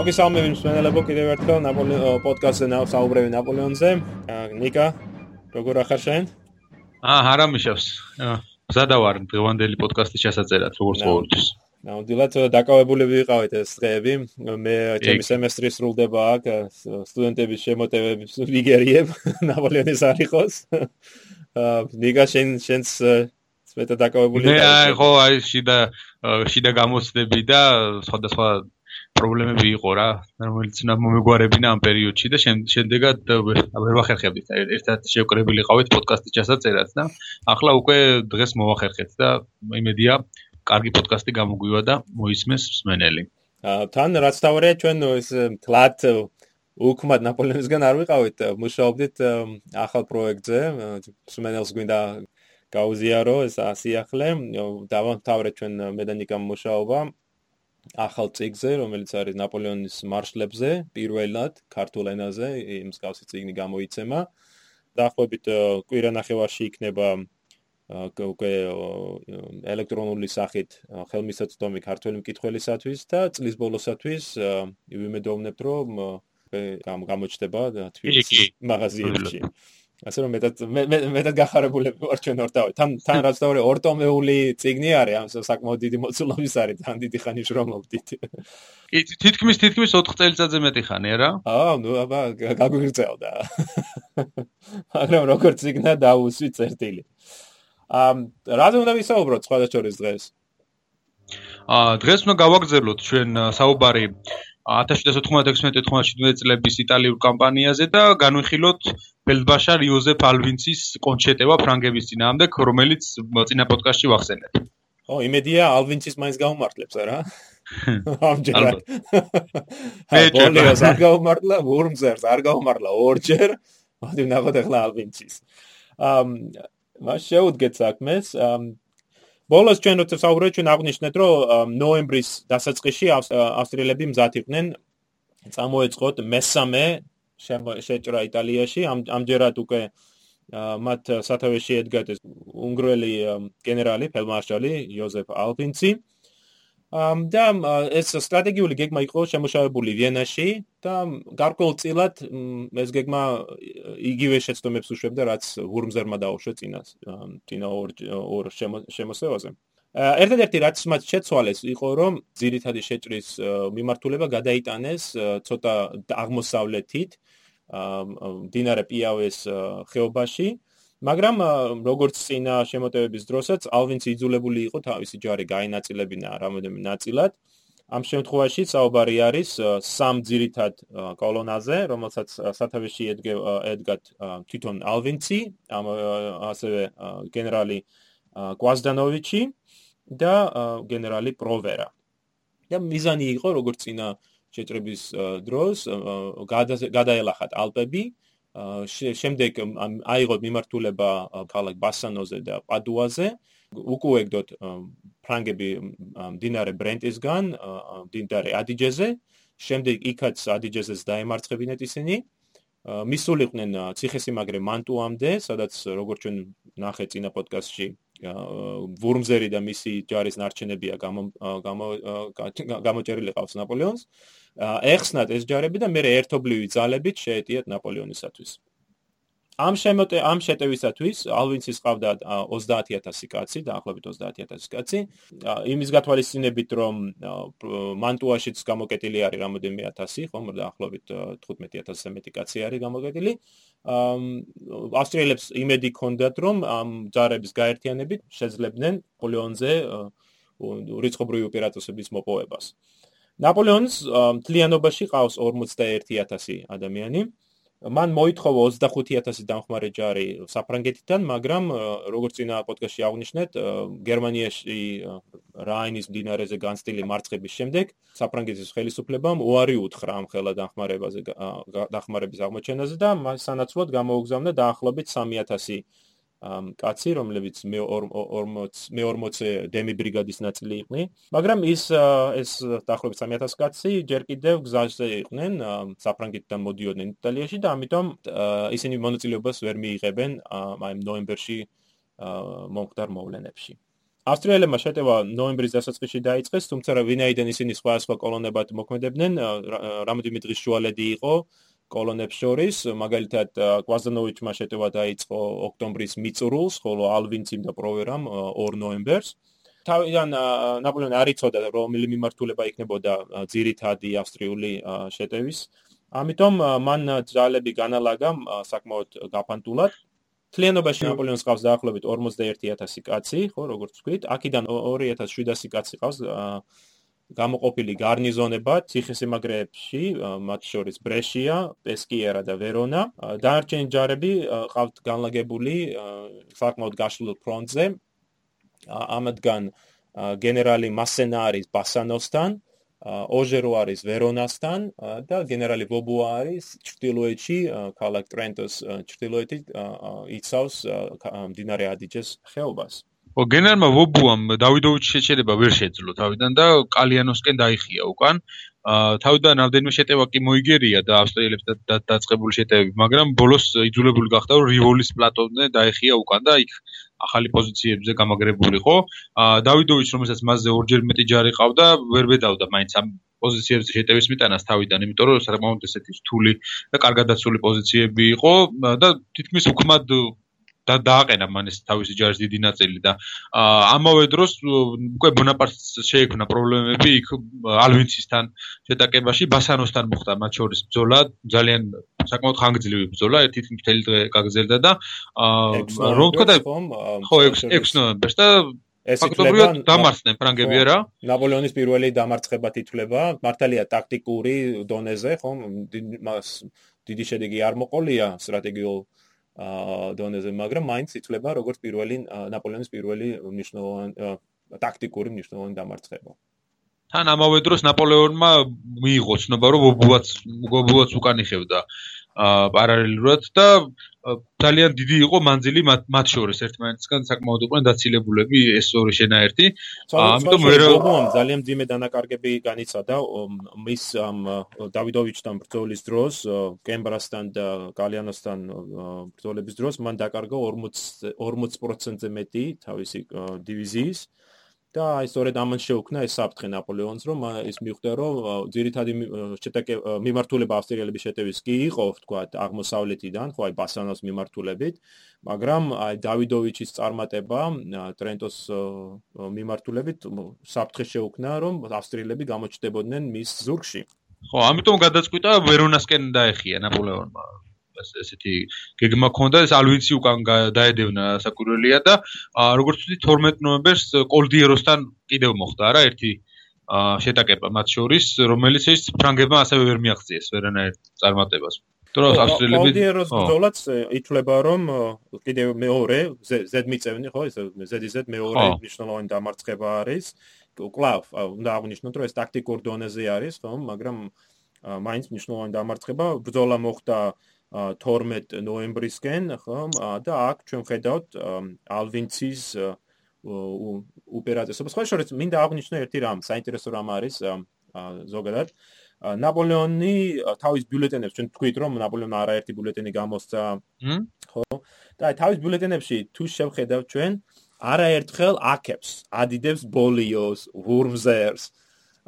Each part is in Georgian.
მოგესალმები მსმენელებო კიდევ ერთხელ ნაპოლეონ პოდკასტზე ნავსაუბრები ნაპოლეონზე. ნიკა, როგორ ახარ შენ? აა, არამიშავს. ზადა ვარ დღევანდელი პოდკასტის შესაძლებლად, როგორც ყოველთვის. ნამდვილად დაკავებულები ვიყავით ეს დღეები. მე ჩემი სემესტრი სრულდება აქ, სტუდენტების შემოტევების ვიგერიებ ნაპოლეონის არიხოს. აა, ნიკა შენ შენს მეტად დაკავებული მე აი ხო აი შიდა შიდა გამოცდები და სხვადასხვა პრობლემები იყო რა რომელიც უნდა მომეგვარებინა ამ პერიოდში და შემდეგად ვერ ვახერხებდით ერთად შევკრებილი ყავით პოდკასტის ჩასაწერად და ახლა უკვე დღეს მოვახერხეთ და იმედია კარგი პოდკასტი გამოგვივა და მოისმეს მსმენელი. თან რაც თავია ჩვენ ეს თლათ უკმად ნაპოლეონისგან არ ვიყავით. მუშაობდით ახალ პროექტზე მსმენელს გვინდა გაუზიარო ეს ასიახლე დავამთავრე ჩვენ მედანიკამ მუშაობა ახალ ციგზე რომელიც არის ნაპოლეონის მარშლებზე პირველად ქართულ ენაზე იმ მსგავსი ციგნი გამოიცემა. დაახლოებით კვირანახევარში იქნება უკვე ელექტრონული სახით ხელმისაწვდომი ქართული მკითხველისათვის და წლის ბოლოსათვის ვიმედოვნებთ რომ გამოჩნდება თვითონ მაღაზიებში ასე რომ მეტად მეტად გახარებულები ვარ ჩვენ ორთავე. თან თან რაც დავარ ორტომეული ციგნი არის, ამ საკმაოდ დიდი მოცულობის არის, თან დიდი ხანი შრომობდით. კი, თითქმის თითქმის 4 წელიწადზე მეტი ხანი არა? აა, ნუ აბა გაგვიგრძელდა. მაგრამ როგორ ციგნა დაუსვი წერტილი. ამ რაზე უნდა ვისაუბროთ სხვადასხვა დღეს? აა დღეს უნდა გავაგზავნოთ ჩვენ საუბარი 1796-1797 წლების იტალიურ კამპანიაზე და განვიხილოთ ბელბაშარ იოზეფ ალვინცის კონჩეტევა ფრანგების წინააღმდეგ, რომელიც წინა პოდკასტში ვახსენეთ. ო, იმედია ალვინცის მაინც გაუმართლებს, არა? ამჯერად. მე ჯერ არ გაუმართლა, ვორმზერს არ გაუმართლა ორჯერ, მოდი ვნახოთ ახლა ალვინცის. ამ მას შეუდგეთ საქმეს, ამ ბოლოს ჩვენ როცა საუბრობთ ჩვენ აღნიშნეთ რომ ნოემბრის დასაწყისში ავსტრიელები მზად იყვნენ. წამოეწყოთ მესამე შეჭრა იტალიაში. ამ ამჯერად უკვე მათ სათავეში ედგათ ეს უნგრელი გენერალი ფელმარშალი იოზეფ ალპინცი და ეს სტრატეგიული გეგმა იყო შემოშავებული ვიენაში და გარკვეულწილად ეს გეგმა იგივე შეცდომებს უშვებდა რაც ვურმზერმა დაუშვა წინას წინა ორ ორ შემოსევაზე. ერთადერთი რაც მათ შეცვალეს იყო რომ ძირითადი შეჭრის მიმართულება გადაიტანეს ცოტა აღმოსავლეთით დინარე პიავეს ხეობაში. მაგრამ როგორც წინა შემოტევების დროსაც ალვინც იძულებული იყო თავისი ჯარი გაინაწილებინა რამოდენიმე ნაწილად ამ შემთხვევაში საუბარი არის სამ ძირითად კოლონაზე რომელსაც სათავეში ედგათ თვითონ ალვინცი ასევე გენერალი კვაზდანოვიჩი და გენერალი პროვერა. და მიზანი იყო როგორც წინა შეჭრების დროს გადაელახათ ალპები შემდეგ აიღოთ მიმართულება ქალაქ ბასანოზე და პადუაზე უკუეგდოთ ფრანგები დინარე ბრენტისგან დინარე ადიჯეზე. შემდეგ იქაც ადიჯეზეს დაემარცხებინეთ ისინი მისულიყვნენ ციხესიმაგრე მანტუამდე სადაც როგორც ჩვენ ნახე წინა პოდკასტში ვურმზერი და მისი ჯარის ნარჩენებია გამო გამოჭერილი ყავს ნაპოლეონს. ეხსნათ ეს ჯარები და მე ერთობლივი ძალებით შეეტიათ ნაპოლეონისათვის ამ შემოტე ამ შეტევისათვის ალვინცის ყავდა 30000 კაცი, დაახლოებით 30000 კაცი. იმის გათვალისწინებით, რომ მანტუაშიც გამოკეტილი არის რამოდენიმე 1000, ხომ, დაახლოებით 15000-ზე მეტი კაცი არის გამოკეტილი. ავსტრიელებს იმედი ჰქონდათ, რომ ამ ძარების გაერთიანებით შეძლებდნენ პოლეონზე რიცხობრივი ოპერაციების მოპოვებას. ნაპოლეონის თლიანობაში ყავს 41000 ადამიანი. მან მოითხოვა 25000 დამხმარე ჯარი საფრანგეთიდან, მაგრამ როგორც წინა პოდკასტში აღნიშნეთ, გერმანიაში რაინის მდინარეზე განცდილი მარცხების შემდეგ საფრანგეთის ხელისუფლებამ უარი უთხრა ამ ხელა დამხმარებაზე დახმარების აღმოჩენაზე და მას სანაცვლოდ გამოუგზავნა დაახლოებით 3000 კაცი, რომლებიც მე 40 მე 40 დემი ბრიგადის ნაწილი იყვნენ, მაგრამ ის ეს დაახლოებით 3000 კაცი ჯერ კიდევ გზაზე იყვნენ, საფრანგეთიდან მოდიოდნენ იტალიაში და ამიტომ ისინი მონაწილეობას ვერ მიიღებენ აი ნოემბერში მომხდარ მოვლენებში. ავსტრიელებმა შეტევა ნოემბრის დასაწყისში დაიწყეს, თუმცა ვინაიდან ისინი სხვა სხვა კოლონებად მოქმედებდნენ, რამოდენიმე დღის შუალედი იყო კოლონებს შორის, მაგალითად კვაზანოვიჩმა შეტევა დაიწყო ოქტომბრის მიწურულს, ხოლო ალვინციმ და პროვერამ 2 ნოემბერს. თავიდან ნაპოლეონი არ იცოდა რომელი მიმართულება იქნებოდა ძირითადი ავსტრიული შეტევის. ამიტომ მან ძალები განალაგა საკმაოდ გაფანტულად. თლიანობაში ნაპოლეონს ყავს დაახლოებით 41000 კაცი, ხო, როგორც ვთქვით, აქედან 2700 კაცი ყავს გამოყოფილი გარნიზონებად ციხესიმაგრეებში, მათ შორის ბრეშია, პესკიერა და ვერონა. დანარჩენი ჯარები ყავთ განლაგებული საკმაოდ გაშლილ ფრონტზე. ამადგან გენერალი მასენარის ბასანოსთან, ოჟერო არის ვერონასთან და გენერალი ბობუა არის ჩრდილოეთში ქალაქ ტრენტოს ჩრდილოეთით იცავს მდინარე ადიჯეს ხეობას. ო გენერალმა ვობუამ დავიდოვიჩის შეჩერება ვერ შეძლო თავიდან და კალიანოსკენ დაიხია უკან. თავიდან რამდენიმე შეტევა კი მოიგერია და ავსტრიელებს დაწყებული შეტევები, მაგრამ ბოლოს იძულებული გახდა რომ რივოლის პლატოზე დაეხია უკან და იქ ახალი პოზიციებზე გამაგრებულიყო. დავიდოვიჩი რომელსაც მასზე ორჯერ მეტი ჯარი ყავდა, ვერ ბედავდა მაინც ამ პოზიციებზე შეტევის მიტანას თავიდან, იმიტომ რომ საკმაოდ ესეთი რთული და კარგად დაცული პოზიციები იყო და თითქმის უკმად და დააყენა მან ეს თავისი ჯარის დიდი ნაწილი და ამავე დროს უკვე ბონაპარტს შეექმნა პრობლემები იქ ალვინცისთან შეტაკებაში ბასანოსთან მოხდა მათ შორის ბრძოლა ძალიან საკმაოდ ხანგრძლივი ბრძოლა თითქმის დღე გაგრძელდა და რომ თქვა და ხო 6 ნოემბერს და ეს ითვლება დამარცხდნენ ფრანგები არა? ნაპოლეონის პირველი დამარცხება ითვლება მართალია ტაქტიკური დონეზე ხო მას დიდი შედეგი არ მოყოლია სტრატეგიულ დონეზე, მაგრამ მაინც ითვლება როგორც პირველი ნაპოლეონის პირველი მნიშვნელოვანი ტაქტიკური მნიშვნელოვანი დამარცხება. თან ამავე დროს ნაპოლეონმა მიიღო ცნობა, რომ ბობუაც ბობუაც უკან იხევდა აა პარალელურად და ძალიან დიდი იყო მანძილი მათ შორის ერთმანეთსგან საკმაოდ იყვნენ დაცილებულები ეს ორი შენაერთი. ამიტომ ვერ ძალიან ძიმე დანაკარგები განიცადა მის ამ დავიდოვიჩთან ბრძოლის დროს, კემბრასთან და კალიანოსთან ბრძოლების დროს მან დაკარგა 40 40%-ზე მეტი თავისი დივიზიის. და აი სწორედ ამან შეუქმნა ეს საფრთხე ნაპოლეონს რომ ის მიხვდა რომ ძირითადი შეტაკე მიმართულება ავსტრიელების შეტევის კი იყო თქვა აღმოსავლეთიდან ხო აი ბასანოს მიმართულებით მაგრამ აი დავიდოვიჩის წარმატება ტრენტოს მიმართულებით საფრთხე შეუქმნა რომ ავსტრიელები გამოჩნდებოდნენ მის ზურგში. ხო ამიტომ გადაწყვიტა ვერონასკენ დაეხია ნაპოლეონმა ესეთი გეგმა ქონდა ეს ალვიცი უკან დაედევნა საკვირველია და როგორც ვთქვი 12 ნოემბერს კოლდიეროსთან კიდევ მოხდა რა ერთი შეტაკება მათ შორის რომელიც ის ფრანგებმა ასევე ვერ მიაღწიეს ვერანაირ წარმატებას. დროს ავსტრიელები კოლდიეროს ბრძოლაც ითვლება რომ კიდევ მეორე ზედმიწევნი ხო ეს ზედიზედ მეორე მნიშვნელოვანი დამარცხება არის. კლავ უნდა აღნიშნოთ რომ ეს ტაქტიკურ დონეზე არის ხო მაგრამ მაინც მნიშვნელოვანი დამარცხება. ბრძოლა მოხდა 12 ნოემბრისკენ, ხო? და აქ ჩვენ ხედავთ ალვინცის ოპერაციას. სხვა შორის მინდა აღნიშნო ერთი რამ, საინტერესო რამ არის ზოგადად. ნაპოლეონი თავის ბიულეტენებს ჩვენ თქვით რომ ნაპოლეონმა არაერთი ბიულეტენი გამოსცა. ხო? და თავის ბიულეტენებში თუ შევხედავთ ჩვენ არაერთხელ აკებს, ადიდებს ბოლიოს, ვურმზერს,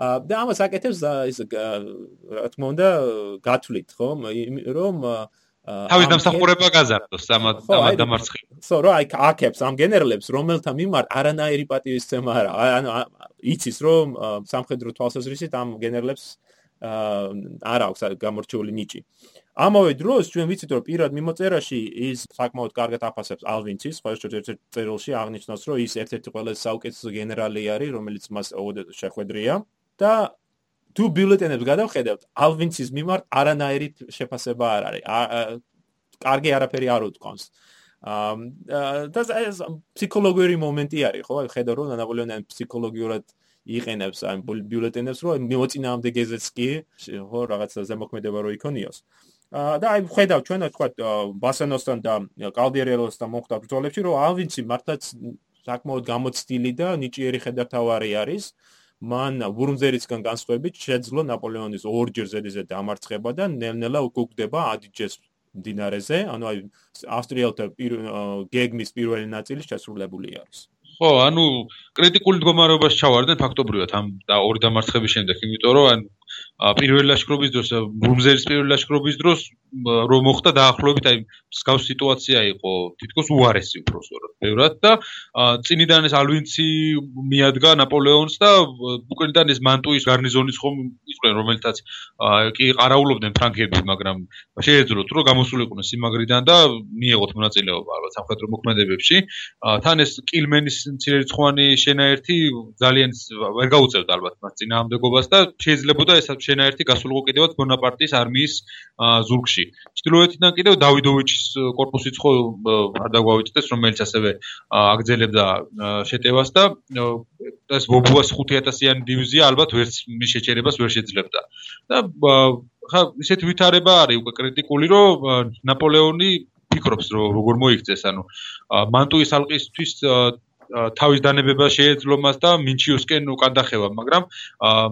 და ამას აკეთებს ის რა თქმა უნდა გათვლით ხო რომ თავის დამსახურება გაზარდოს ამ ამ დამარცხებას. ხო, რა აი აკებს ამ გენერლებს რომელთა მიმართ არანაირი პატივისცემა არა. ანუ იცის რომ სამხედრო თვალსაზრისით ამ გენერლებს არ აქვს გამორჩეული ნიჭი. ამავე დროს ჩვენ ვიცით რომ პირად მიმოწერაში ის საკმაოდ კარგად აფასებს ალვინცის, ხო ერთ-ერთ წერილში აღნიშნავს რომ ის ერთ-ერთი ყველაზე საუკეთესო გენერალი არის, რომელიც მას შეხვედრია. და თუ ბიულეტენებს გადავხედავთ, ალვინცის მიმართ არანაირი შეფასება არ არის. კარგი არაფერი არ უთქვამს. და ეს ფსიქოლოგიური მომენტი არის, ხო? ხედავ რომ ნაპოლეონი ფსიქოლოგიურად იყენებს ამ ბიულეტენებს, რომ მოწინააღმდეგე გეზეთს კი, ხო, რაღაცა ზემოქმედება რო იქონიოს. და აი ხედავ ჩვენ თქვა ბასანოსთან და კალდიერელოსთან მოხდა ბრძოლებში, რომ ალვინცი მართლაც საკმაოდ გამოცდილი და ნიჭიერი ხედართავარი არის. მან ვურმზერისგან განსხვავებით შეძლო ნაპოლეონის ორჯერ ზედიზედ დამარცხება და ნელ-ნელა უკუგდება ადიჯეს მდინარეზე, ანუ აი ავსტრიელთა გეგმის პირველი ნაწილი შესრულებული არის. ხო, ანუ კრიტიკული მდგომარეობაში ჩავარდნენ ფაქტობრივად ამ და ორი დამარცხების შემდეგ, იმიტომ რომ ან პირველ ლაშქრობის დროს რუმზერის პირველ ლაშქრობის დროს რომ მოხდა დაახლოებით აი მსგავს სიტუაცია იყო თითქოს უარესი უფრო სწორად ბევრად და წინიდან ეს ალვინცი მიადგა ნაპოლეონს და უკრაინიდან ეს მანტუის გარნიზონის ხომ იყვნენ რომელთაც კი ყარაულობდნენ ფრანგები მაგრამ შეეძლოთ რომ გამოსულიყვნენ სიმაგრიდან და მიეღოთ მონაწილეობა ალბათ სამხედრო მოქმედებებში. თან ეს კილმენის მცირერიცხოვანი შენაერთი ძალიან ვერ გაუწევდა ალბათ მას წინააღმდეგობას და შეიძლებოდა ეს შენაერთი გასულიყო კიდევაც ბონაპარტის არმიის ზურგში. ჩრდილოეთიდან კიდევ დავიდოვიჩის корпуსიც ხო არ დაგვავიწყდეს, რომელიც ასევე აგრძელებდა შეტევას და ეს ბობუას 5000-იანი დივიზია ალბათ ვერც მის შეჩერებას ვერ შეძლებდა. და ხა ისეთი ვითარება არის უკვე კრიტიკული, რომ ნაპოლეონი ფიქრობს რომ როგორ მოიქცეს, ანუ მანტუის ალყისთვის თავის დანებება შეეძლო მას და მინჩიუსკენ უკან დახევა, მაგრამ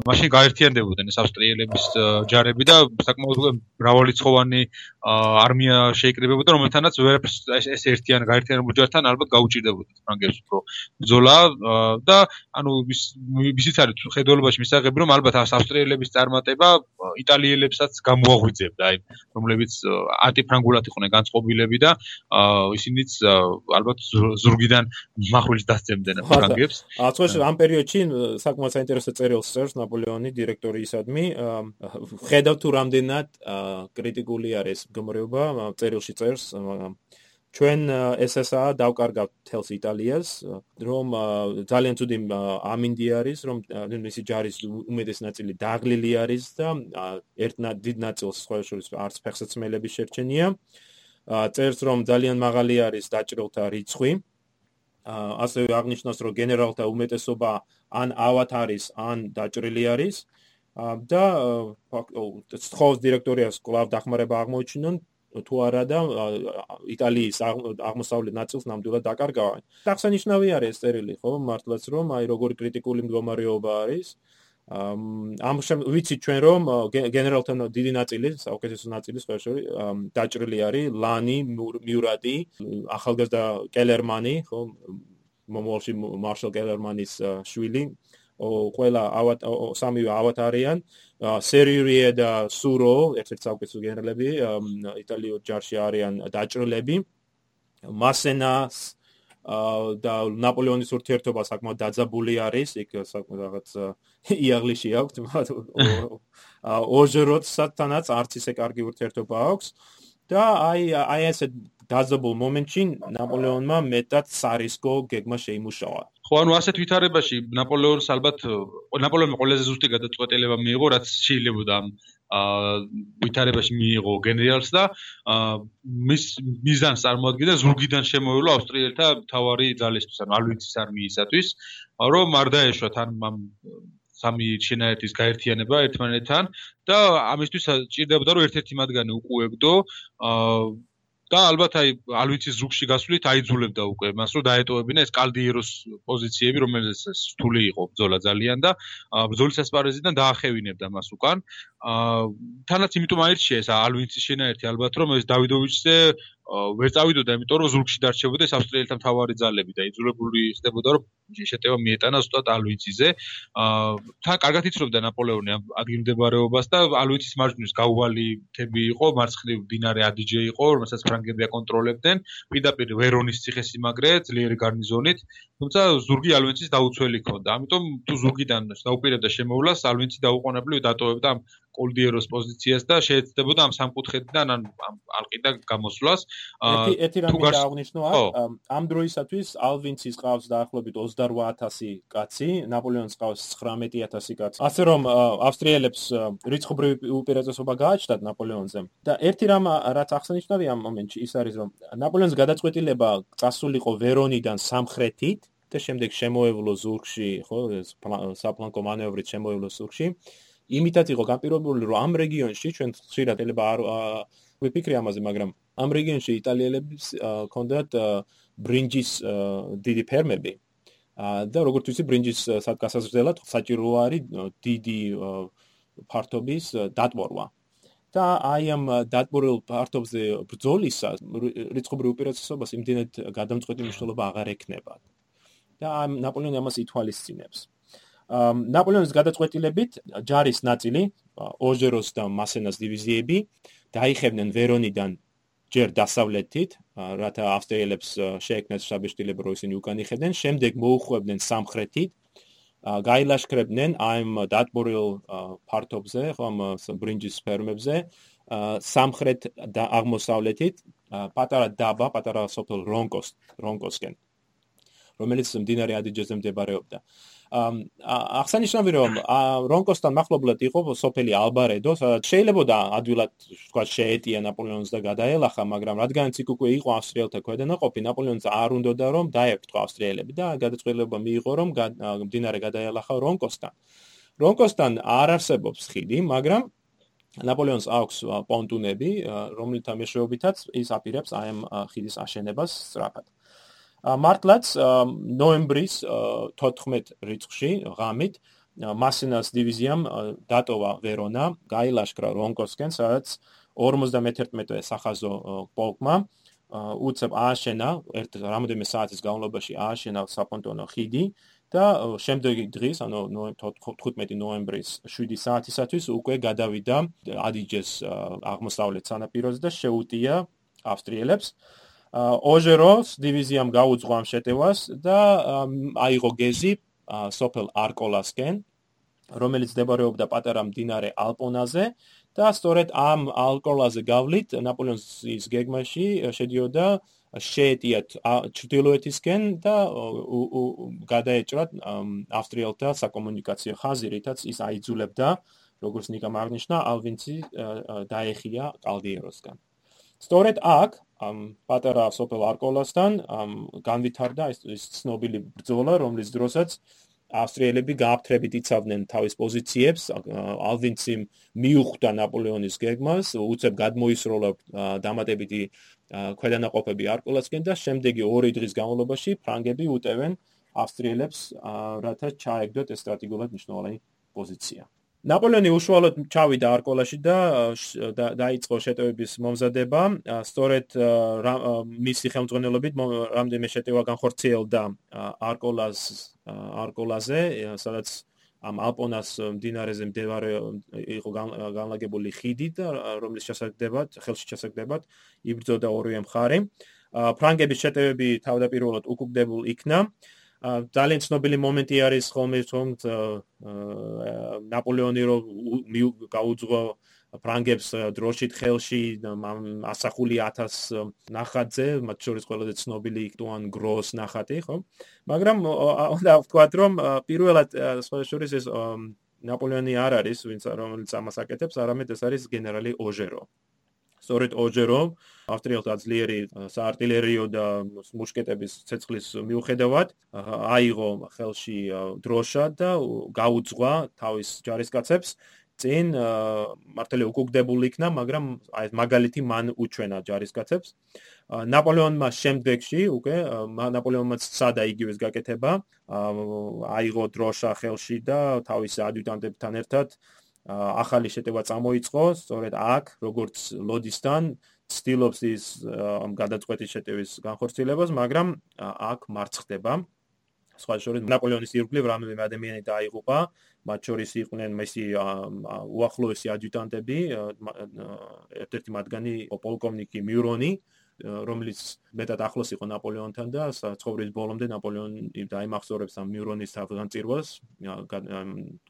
მაშინ გაერთიანდებოდნენ ეს ავსტრიელების ჯარები და საკმაოდ მრავალრიცხოვანი არმია შეიკრიბებოდა, რომელთანაც ვერაფერს ეს ერთიან გაერთიანებულ ჯართან ალბათ გაუჭირდებოდა ფრანგებს უფრო ბრძოლა და ანუ ისიც არის ხედველობაში მისაღები, რომ ალბათ ავსტრიელების წარმატება იტალიელებსაც გამოაღვიძებდა, აი რომლებიც ანტიფრანგულად იყვნენ განწყობილები და ისინიც ალბათ ზურგიდან მახვილის დასცემდნენ ფრანგებს. ახლა ამ პერიოდში საკმაოდ საინტერესო წერილს წერს ნაპოლეონი დირექტორისადმი. ხედავ თუ რამდენად კრიტიკული არის მდგომარეობა, წერილში წერს ჩვენ SSA დავკარგავთ თელს იტალიას, რომ ძალიან ცუდი ამინდი არის, რომ მისი ჯარის უმეტეს ნაწილი დაღლილი არის და ერთ დიდ ნაწილს სხვა შორის არც ფეხსაცმელების შერჩენია. წერს რომ ძალიან მაღალი არის დაჭრილთა რიცხვი. ასევე აღნიშნავს რომ გენერალთა უმეტესობა ან ავათ არის ან დაჭრილი არის და სხოვს დირექტორიას კლავ დახმარება აღმოჩინონ თუ არა და იტალიის აღმოსავლეთ ნაწილს ნამდვილად დაკარგავენ. დახსანიშნავი არის ეს წერილი, ხო, მართლაც რომ აი როგორი კრიტიკული მდგომარეობა არის. ამ ვიცი ჩვენ რომ გენერალთან დიდი ნაწილი, საუკეთესო ნაწილი შორის დაჭრილი არის ლანი, მიურატი, ახალგაზრდა კელერმანი, ხო, მომავალში მარშალ კელერმანის შვილი, ყველა ავატ სამივე ავატარიან, სერიურიე და სურო, ერთ-ერთი საუკეთესო გენერალები იტალიურ ჯარში არიან დაჭრილები. მასენას და ნაპოლეონის ურთიერთობა საკმაოდ დაძაბული არის, იქ საკმაოდ რაღაც იაღლიში აქვს, ოჟეროტსათანაც არც ისე კარგი ურთიერთობა აქვს და აი აი ესე დაძაბულ მომენტში ნაპოლეონმა მეტად სარისკო გეგმა შეიმუშავა. ხო, ანუ ასეთ ვითარებაში ნაპოლეონს ალბათ ნაპოლეონმა ყველაზე ზუსტი გადაწყვეტილება მიიღო, რაც შეიძლება ვითარებაში მიიღო გენერალს და მის მიზანს წარმოადგენდა ზურგიდან შემოევლო ავსტრიელთა თავარი ძალისთვის, ანუ ალვინცის არმიისათვის, რომ არ დაეშვათ ან ამ სამი შენაერთის გაერთიანება ერთმანეთთან და ამისთვის ჭირდებოდა რომ ერთ-ერთი მათგანი უყუებდო აა და ალბათ აი ალვიცის ზუგში გასვლით აიძულებდა უკვე. მას რომ დაეტოვებინა ეს კალდიეროს პოზიციები რომელიც სთული იყო ბრძოლა ძალიან და ბრძოლის ასპარეზიდან დაახევინებდა მას უკან. თანაც იმიტომ აირჩია ეს ალვიცის შენაერთი ალბათ რომ ეს დავიდოვიჩზე ვერ წავიდოდა, იმიტომ რომ ზურგში დარჩებოდა ეს ავსტრიელთა მთავარი ძალები და იძულებული ხდებოდა რომ შეტევა მიეტანა ზუსტად ალვიციზე. აა თან კარგად იცნობდა ნაპოლეონი ამ ადგილმდებარეობას და ალვიცის მარჯვნივ გაუვალი თები იყო, მარცხნივ დინარე ადიჯე იყო, რომელსაც ფრანგები აკონტროლებდნენ, პირდაპირ ვერონის ციხესიმაგრე ძლიერი გარნიზონით, თუმცა ზურგი ალვიცის დაუცველი ჰქონდა. ამიტომ თუ ზურგიდან დაუპირებდა შემოვლას, ალვიცი დაუყოვნებლივ დატოვებდა ამ კოლდიეროს პოზიციას და შეეცდებოდა ამ სამკუთხედიდან ან ამ ალყიდან გამოსვლას. ერთი ერთი რამე დააღნიშნო ამ დროისათვის ალვინცის ყავს დაახლოებით 28000 კაცი, ნაპოლეონის ყავს 19000 კაცი. ასე რომ ავსტრიელებს რიცხობრივი უპირატესობა გააჩნდათ ნაპოლეონზე. და ერთი რამ რაც აღსანიშნავია ამ მომენტში ის არის რომ ნაპოლეონის გადაწყვეტილება წასულიყო ვერონიდან სამხრეთით და შემდეგ შემოევლო ზურგში, ხო, საფლანკო მანევრით შემოევლო ზურგში. იმითაც იყო განპირობებული რომ ამ რეგიონში ჩვენ ხშირად ელება არ ვიფიქრე ამაზე, მაგრამ ამ რეგიონში იტალიელებს ჰქონდათ ბრინჯის დიდი ფერმები. და როგორც ვიცი, ბრინჯის გასაზრდელად საჭირო არის დიდი ფართობის დატბორვა. და აი ამ დატბორილ ფართობზე ბრძოლისა რიცხობრივ უპირატესობას იმდენად გადამწყვეტი მნიშვნელობა აღარ ექნება. და ნაპოლეონი ამას ითვალისწინებს. ნაპოლეონის გადაწყვეტილებით ჯარის ნაწილი ოჟეროს და მასენას დივიზიები დაიხებნენ ვერონიდან ჯერ დასავლეთით, რათა ავსტრიელებს შეექმნათ შაბეშტილება, რომ ისინი უკან იხედნენ, შემდეგ მოუხვევდნენ სამხრეთით. გაილაშქრებდნენ ამ დატბორილ პარტობზე, ხომ ბრინჯის ფერმებზე, სამხრეთ და აღმოსავლეთით, პატარა დაბა, პატარა სოფელ რონკოს, რონკოსკენ, რომელიც მდინარე ადიჯეზე მდებარეობდა. ახსანიშნავია რომ რონკოსთან მახლობლად იყო სოფელი ალბარედო, სადაც შეიძლება ადვილად თქვა შეეტია ნაპოლეონს და გადაელახა, მაგრამ რადგანაც იქ უკვე იყო ავსტრიელთა ქვედანაყოფი, ნაპოლეონს არ უნდოდა რომ დაეფრთხო ავსტრიელები და გადაწყვეტილება მიიღო რომ მდინარე გადაელახა რონკოსთან. რონკოსთან არ არსებობს ხიდი, მაგრამ ნაპოლეონს აქვს პონტუნები, რომელთა მეშვეობითაც ის აპირებს აი ამ ხიდის აშენებას სწრაფად. მართლაც ნოემბრის 14 რიცხვში ღამით მასინას დივიზიამ დატოვა ვერონა, გაილაშქრა რონკოსკენ, სადაც 51 სახაზო პოლკმა უცებ ააშენა ერთ რამოდენიმე საათის განმავლობაში ააშენა საპონტონო ხიდი და შემდეგი დღის, ანუ 15 ნოემბრის 7 საათისათვის უკვე გადავიდა ადიჯეს აღმოსავლეთ სანაპიროზე და შეუტია ავსტრიელებს. ოჟეროს დივიზიამ გაუძღვა ამ შეტევას და აიღო გეზი სოფელ არკოლასკენ რომელიც მდებარეობდა პატარა მდინარე ალპონაზე და სწორედ ამ ალკოლაზე გავლით ნაპოლეონის გეგმაში შედიოდა შეეტიათ ჩრდილოეთისკენ და გადაეჭრათ ავსტრიელთა საკომუნიკაციო ხაზი რითაც ის აიძულებდა როგორც ნიკა მაგნიშნა ალვინცი დაეხია კალდიეროსგან. სწორედ აქ ამ პატარა სოფელ არკოლასთან ამ განვითარდა ეს ცნობილი ბრძოლა, რომლის დროსაც ავსტრიელები გააფთრებით იცავდნენ თავის პოზიციებს, ალვინციმ მიუხვდა ნაპოლეონის გეგმას, უცებ გადმოისროლა დამატებითი ქვედანაყოფები არკოლასკენ და შემდეგი ორი დღის განმავლობაში ფრანგები უტევენ ავსტრიელებს, რათა ჩაეგდოთ ეს სტრატეგიულად მნიშვნელოვანი პოზიცია. ნაპოლეონი უშუალოდ ჩავიდა არკოლაში და დაიწყო შეტევების მომზადება. სწორედ მისი ხელმძღვანელობით რამდენიმე შეტევა განხორციელდა არკოლას არკოლაზე, სადაც ამ ალპონას მდინარეზე მდებარე იყო განლაგებული ხიდი და რომლის შესაძლებად, ხელში შესაძლებად იბრძოდა ორივე მხარე. ფრანგების შეტევები თავდაპირველად უკუგდებულ იქნა. ძალიან ცნობილი მომენტი არის ხოლმე რომ ნაპოლეონი რო გაუძღვა ფრანგებს დროშით ხელში ასახული 1000 ნახატზე მათ შორის ყველაზე ცნობილი იტუან გროს ნახატი ხო? მაგრამ უნდა ვთქვათ რომ პირველად სხვა შორის ეს ნაპოლეონი არ არის ვინც რომელიც ამას აკეთებს არამედ ეს არის გენერალი ოჟერო სწორედ ოჯერო ავსტრიელთა ძლიერი საარტილერიო და მუშკეტების ცეცხლის მიუხედავად აიღო ხელში დროშა და გაუძღვა თავის ჯარისკაცებს. წინ მართალი უკუგდებულ იქნა მაგრამ აი მაგალითი მან უჩვენა ჯარისკაცებს. ნაპოლეონმა შემდეგში უკვე ნაპოლეონმაც სადა იგივეს გაკეთება აიღო დროშა ხელში და თავის ადიუტანტებთან ერთად ახალი შეტევა წამოიწყო, სწორედ აქ, როგორც ლოდისთან, ცდილობს ის ამ გადაწყვეტის შეტევის განხორციელებას, მაგრამ აქ მარცხდება. სხვა შორის ნაპოლეონის ირგვლივ რამდენიმე ადამიანი დაიღუპა, მათ შორის იყვნენ მისი უახლოესი ადიუტანტები, ერთ-ერთი მათგანი პოლკოვნიკი მიურონი, რომელიც მეტად ახლოს იყო ნაპოლეონთან და ცხოვრების ბოლომდე ნაპოლეონი დაიმახსოვრებს ამ მიურონის თავგანწირვას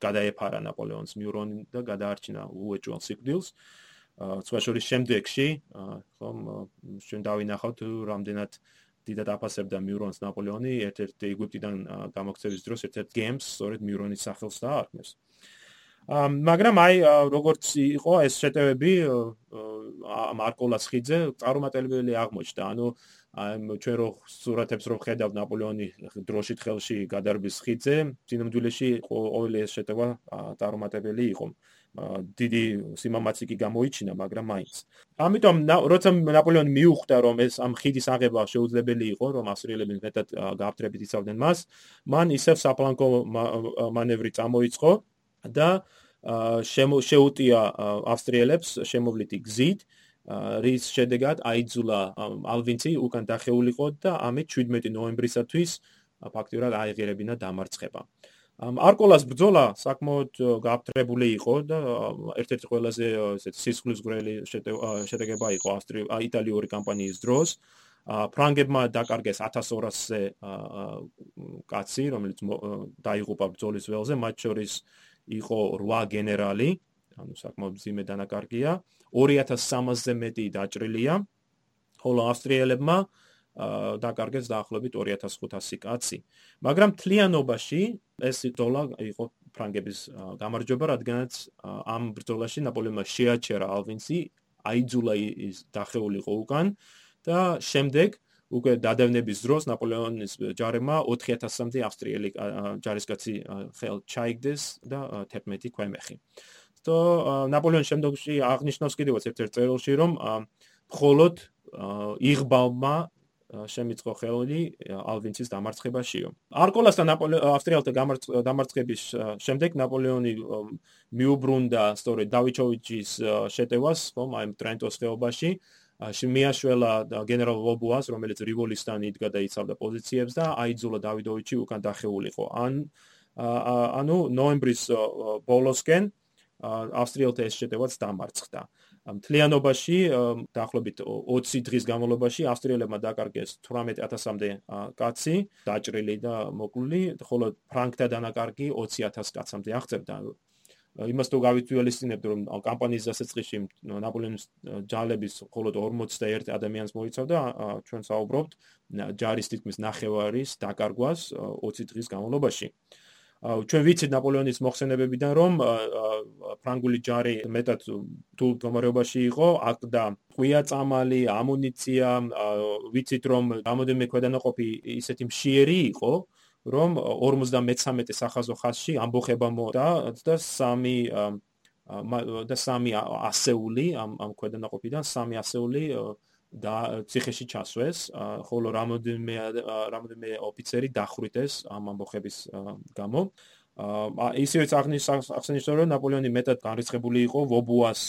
გადაეფარა ნაპოლეონს მიურონი და გადაარჩინა უეჭვალ სიკვდილს. სხვა შორის შემდეგში ხომ ჩვენ დავინახავთ რამდენად დიდად აფასებდა მიურონს ნაპოლეონი ერთ-ერთ ეგვიპტიდან გამოქცევის დროს ერთ-ერთ გემს სწორედ მიურონის სახელს დაარქმევს მაგრამ აი როგორც იყო ეს შეტევები მარკოლას ხიძე წარუმატებელი აღმოჩნდა. ანუ აი ჩვენ რო სურათებს რო ხედავ ნაპოლეონი დროშით ხელში გადარბის ხიძე, ძინმდვილეში ყოველი ეს შეტევა წარუმატებელი იყო. დიდი სიმამაცი კი გამოიჩინა, მაგრამ მაინც. ამიტომ როცა ნაპოლეონი მიუხვდა რომ ეს ამ ხიდის აღება შეუძლებელი იყო, რომ ავსტრიელები მეტად გააფთრებით იცავდნენ მას, მან ისევ საფლანკო მანევრი წამოიწყო და შეუტია ავსტრიელებს შემოვლითი გზით რის შედეგად აიძულა ალვინცი უკან დახეულიყო და ამით 17 ნოემბრისათვის ფაქტიურად აიღერებინა დამარცხება. არკოლას ბრძოლა საკმაოდ გაფრთხილებული იყო და ერთ-ერთი ყველაზე ესეთ სისხლისგვრელი შედეგება იყო იტალიური კამპანიის დროს. ფრანგებმა დაკარგეს 1200-ზე კაცი, რომელიც დაიღუპა ბრძოლის ველზე, მათ შორის იყო 8 გენერალი, ანუ საკმაოდ ძიმე დანაკარგია, 2300-ზე მეტი დაჭრილია. ხოლო ავსტრიელებმა დაკარგეს დაახლოებით 2500 კაცი. მაგრამ თლიანობაში ეს დოლა იყო ფრანგების გამარჯვება, რადგანაც ამ ბრძოლაში ნაპოლეონმა შეაჩერა ალვინსი, აიძულა ის დახეულიყო უკან და შემდეგ უკვე დადევნების დროს ნაპოლეონის ჯარებმა 4000-მდე ავსტრიელი ჯარისკაცი ხელ ჩაიგდეს და 11 ქვემეხი. то ნაპოლეონ შემდგომში აღნიშნავს კიდევაც ერთ-ერთ წერილში რომ მხოლოდ იღბალმა შემიწყო ხელი ალვინცის დამარცხებაშიო. არკოლასთან ავსტრიელთა დამარცხების შემდეგ ნაპოლეონი მიუბრუნდა სწორედ დავიჩოვიჩის შეტევას, ხომ, აი ტრენტოს ხეობაში. შემიაშველა გენერალ ვობუას, რომელიც რივოლისთან იდგა და იცავდა პოზიციებს და აიძულა დავიდოვიჩი უკან დახეულიყო. ან ანუ ნოემბრის ბოლოსკენ ავსტრიელთა ეს შეტევაც დამარცხდა. მთლიანობაში დაახლოებით 20 დღის განმავლობაში ავსტრიელებმა დაკარგეს 18000-მდე კაცი, დაჭრილი და მოკლული, ხოლო ფრანკთა დანაკარგი 20000 კაცამდე აღწევდა. იმას თუ გავიწვიალისწინებთ, რომ კამპანიის დასაწყისში ნაპოლეონის ჯალების მხოლოდ 41 ადამიანს მოიცავდა, ჩვენ საუბრობთ ჯარის თითქმის ნახევარის დაკარგვას 20 დღის განმავლობაში. ჩვენ ვიცით ნაპოლეონის მოხსენებებიდან რომ ფრანგული ჯარი მეტად თუ გამარებაში იყო აკდა ყვია წამალი ამუნიცია ვიცით რომ გამოდემე ქვედანაყოფი ისეთი მშიერი იყო რომ 53 სახაზო ხაზში ამბოხება მოდა და სამი და სამი ასეული ამ ამ ქვედანაყოფიდან სამი ასეული და ციხეში ჩასვეს, ხოლო რამოდენმე რამოდენმე ოფიცერი დახვრიტეს ამ ამბოხების გამო. აა ისევ აღნიშნავს რომ ნაპოლეონი მეტად განრისხებული იყო ვობუას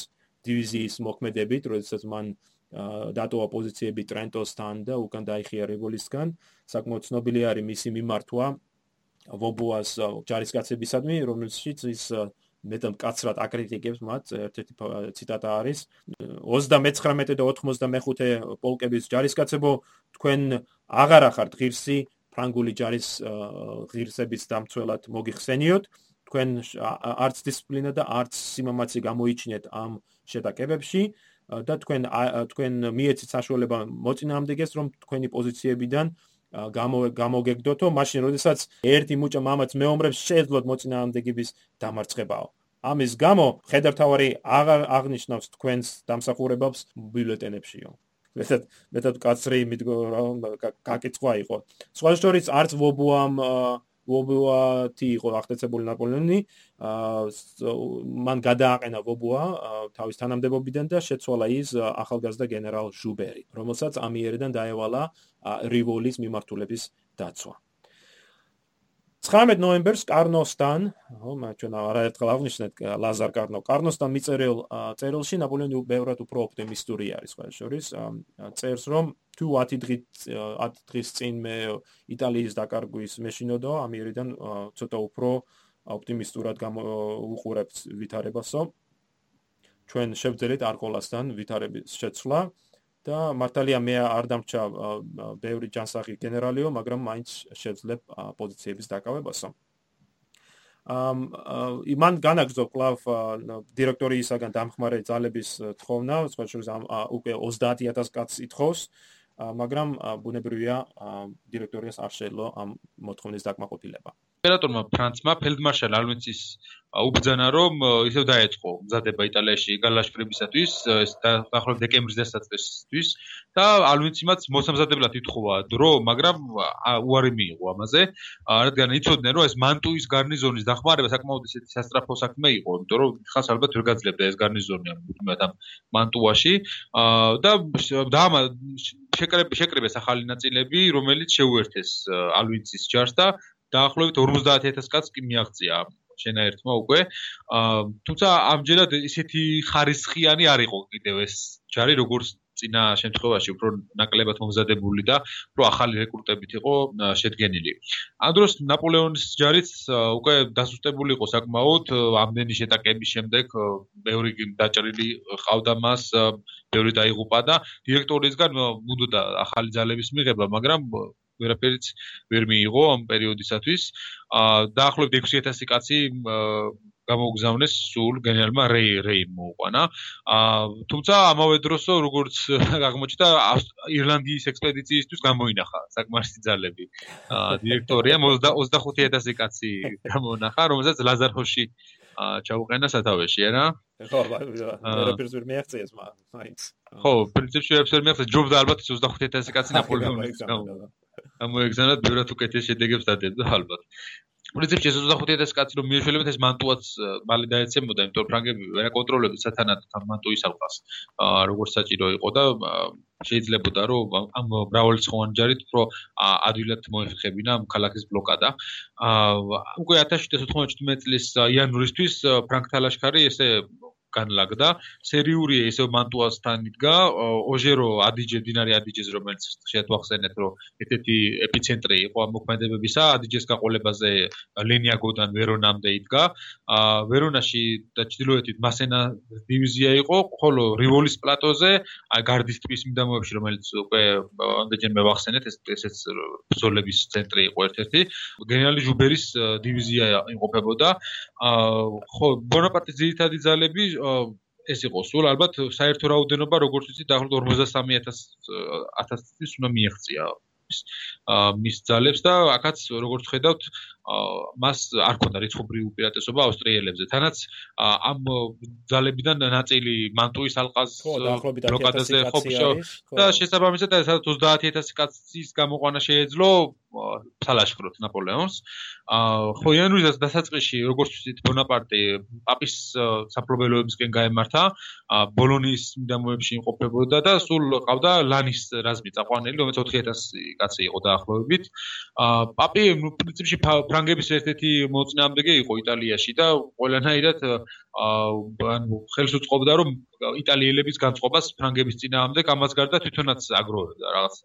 დივიზიის მოქმედებით, როდესაც მან დატოვა პოზიციები ტრენტოსთან და უკან დაიხია რეგოლისგან. საკმაოდ ცნობილი არის მისი მიმართვა ვობუას ჯარისკაცებისადმი, რომელშიც ის მეტად კაცრად აკრიტიკებს მათ. ერთ-ერთი ციტატა არის 39 და 95 პოლკების ჯარისკაცებო. თქვენ აღარ ახართ ღირსი ფრანგული ჯარის ღირსების დამცველად მოგიხსენიოთ. თქვენ არც დისციპლინა და არც სიმამაცე გამოიჩინეთ ამ შეტაკებებში და თქვენ თქვენ მიეცით საშუალება მოწინააღმდეგეს რომ თქვენი პოზიციებიდან გამოგეგდოთო მაშინ როდესაც ერთი მუჭა მამაც მეომრებს შეეძლოთ მოწინააღმდეგების დამარცხებაო ამის გამო ხედავთავარი აღარ აღნიშნავს თქვენს დამსახურებებს ბიულეტენებშიო მეტად მეტად კაცრი მიდგო გაკითხვა იყო სხვა შორის არც ვობუამ ვობუათი იყო აღტაცებული ნაპოლეონი. მან გადააყენა ვობუა თავის თანამდებობიდან და შეცვალა ის ახალგაზრდა გენერალ ჟუბერი რომელსაც ამიერიდან დაევალა რივოლის მიმართულების დაცვა. 19 ნოემბერს კარნოსთან, ხო, ჩვენ არაერთხელ აღნიშნეთ ლაზარ კარნო, კარნოსთან მიწერილ წერილში ნაპოლეონი ბევრად უფრო ოპტიმისტური არის ყველა შორის. წერს რომ თუ 10 დღით 10 დღის წინ მე იტალიის დაკარგვის მეშინოდო, ამიერიდან ცოტა უფრო ოპტიმისტურად უყურებთ ვითარებასო. ჩვენ შევძელით არკოლასთან ვითარების შეცვლა. და მართალია მე არ დამჭა ბევრი ჯანსაღი გენერალიო, მაგრამ მაინც შეძლებ პოზიციების დაკავებასო. ამ იმან განაგზო კლავ დირექტორიისაგან დამხმარე ძალების თხოვნა, სხვა შორის უკვე 30000 კაცს ითხოვს, მაგრამ ბუნებრივია დირექტორიას არ შეძლო ამ მოთხოვნის დაკმაყოფილება. იმპერატორმა ფრანცმა ფელდმარშალ ალვინცის უბძანა რომ ისევ დაეწყო მზადება იტალიაში გალაშფრებისათვის ეს დაახლოებით დეკემბრის დასაწყისისთვის და ალვინციმაც მოსამზადებლად ითხოვა დრო მაგრამ უარი მიიღო ამაზე. რადგან იცოდნენ რომ ეს მანტუის გარნიზონის დახმარება საკმაოდ ისეთი სასტრაფო საქმე იყო იმიტომ რომ ხას ალბათ ვერ გაძლებდა ეს გარნიზონი ამ მანტუაში. და და შეკრებეს ახალი ნაწილები რომელიც შეუერთეს ალვინცის ჯარს და დაახლოებით 50000 კაცს კი მიაღწია შენაერთმა უკვე. აა თუმცა ამჯერად ისეთი ხარისხიანი არ იყო კიდევ ეს ჯარი როგორც წინა შემთხვევაში უფრო ნაკლებად მომზადებული და უფრო ახალი რეკრუტებით იყო შედგენილი. ამ დროს ნაპოლეონის ჯარიც უკვე დასუსტებული იყო საკმაოდ ამდენი შეტაკების შემდეგ ბევრი დაჭრილი ყავდა მას, ბევრი დაიღუპა და დირექტორისგან მუდოდა ახალი ძალების მიღება, მაგრამ ვერაფერიც ვერ მიიღო ამ პერიოდისათვის. აა დაახლოებით 6000 კაცი გამოგზავნეს სულ გენერალმა რეი რეიმ მოუყვანა. აა თუმცა ამავე დროს როგორც აღმოჩნდა ირლანდიის ექსპედიციისთვის გამოინახა საკმარისი ძალები. აა დირექტორია 25000 კაცი გამონახა, რომელსაც ლაზარჰოში აა ჩაუყენა სათავეში, არა? ხო, ვერაფერს ვერ მიაღწიეს მაინც. ხო, პრინციპში ვერაფერს ვერ მიაღწიეს, ჯობდა ალბათ 25000 კაცი ნაპოლეონის გამო. ამოეგზავნათ ბევრად უკეთეს შედეგებს დადებდა ალბათ. პრინციპში ეს 25000 კაცი რომ მიეშველებათ ეს მანტუაც მალე დაეცემოდა, იმიტომ რომ ფრანგები ვერ აკონტროლებდნენ სათანადო ამ მანტუის ალყას. აა როგორც საჭირო იყო და შეიძლებოდა რომ ამ მრავალრიცხოვანი ჯარით უფრო ადვილად მოეხებინა ამ ქალაქის ბლოკადა. აა უკვე 1797 წლის იანვრისთვის ფრანგთა ლაშქარი ესე განლაგდა სერიული ესე მანტუასთან იდგა. ოჟერო ადიჯე დინარი ადიჯეს რომელიც შეათვახსენეთ რომ ერთ-ერთი ეპიცენტრი იყო ამ მოქმედებებისა ადიჯეს გაყოლებაზე ლენიაგოდან ვერონამდე იდგა. ვერონაში და ჩრდილოეთით მასენა დივიზია იყო ხოლო რივოლის პლატოზე გარდის ტბის მიდამოებში რომელიც უკვე ამდენჯერმე ვახსენეთ ეს ესეც ბრძოლების ცენტრი იყო ერთ-ერთი. გენერალი ჟუბერის დივიზია იმყოფებოდა. ხო ბონაპარტის ძირითადი ძალები ეს იყო სულ. ალბათ საერთო რაოდენობა როგორც ვიცი დაახლოებით 43000 1000-ის უნდა მიაღწია მის ძალებს და აქაც როგორც ხედავთ მას არ ქონდა რიცხობრივი უპირატესობა ავსტრიელებზე. თანაც ამ ძალებიდან ნაწილი მანტუის ალყას ბლოკადაზე ყოფშო და შესაბამისად სადაც 30000 კაცის გამოყვანა შეეძლო სალაშქროთ ნაპოლეონს. ხო იანვრიდან დასაწყისში როგორც ვთქვით ბონაპარტე პაპის საპრობელოებისკენ გაემართა ბოლონის მიდამოებში იმყოფებოდა და სულ ყავდა ლანის რაზმი წაყვანილი რომელიც 4000 კაცი იყო დაახლოებით. პაპი პრინციპში ფრანგების ერთ-ერთი მოწინააღმდეგე იყო იტალიაში და ყველანაირად ანუ ხელს უწყობდა რომ იტალიელების განწყობას ფრანგების წინააღმდეგ ამას გარდა თვითონაც აგროვებდა რაღაც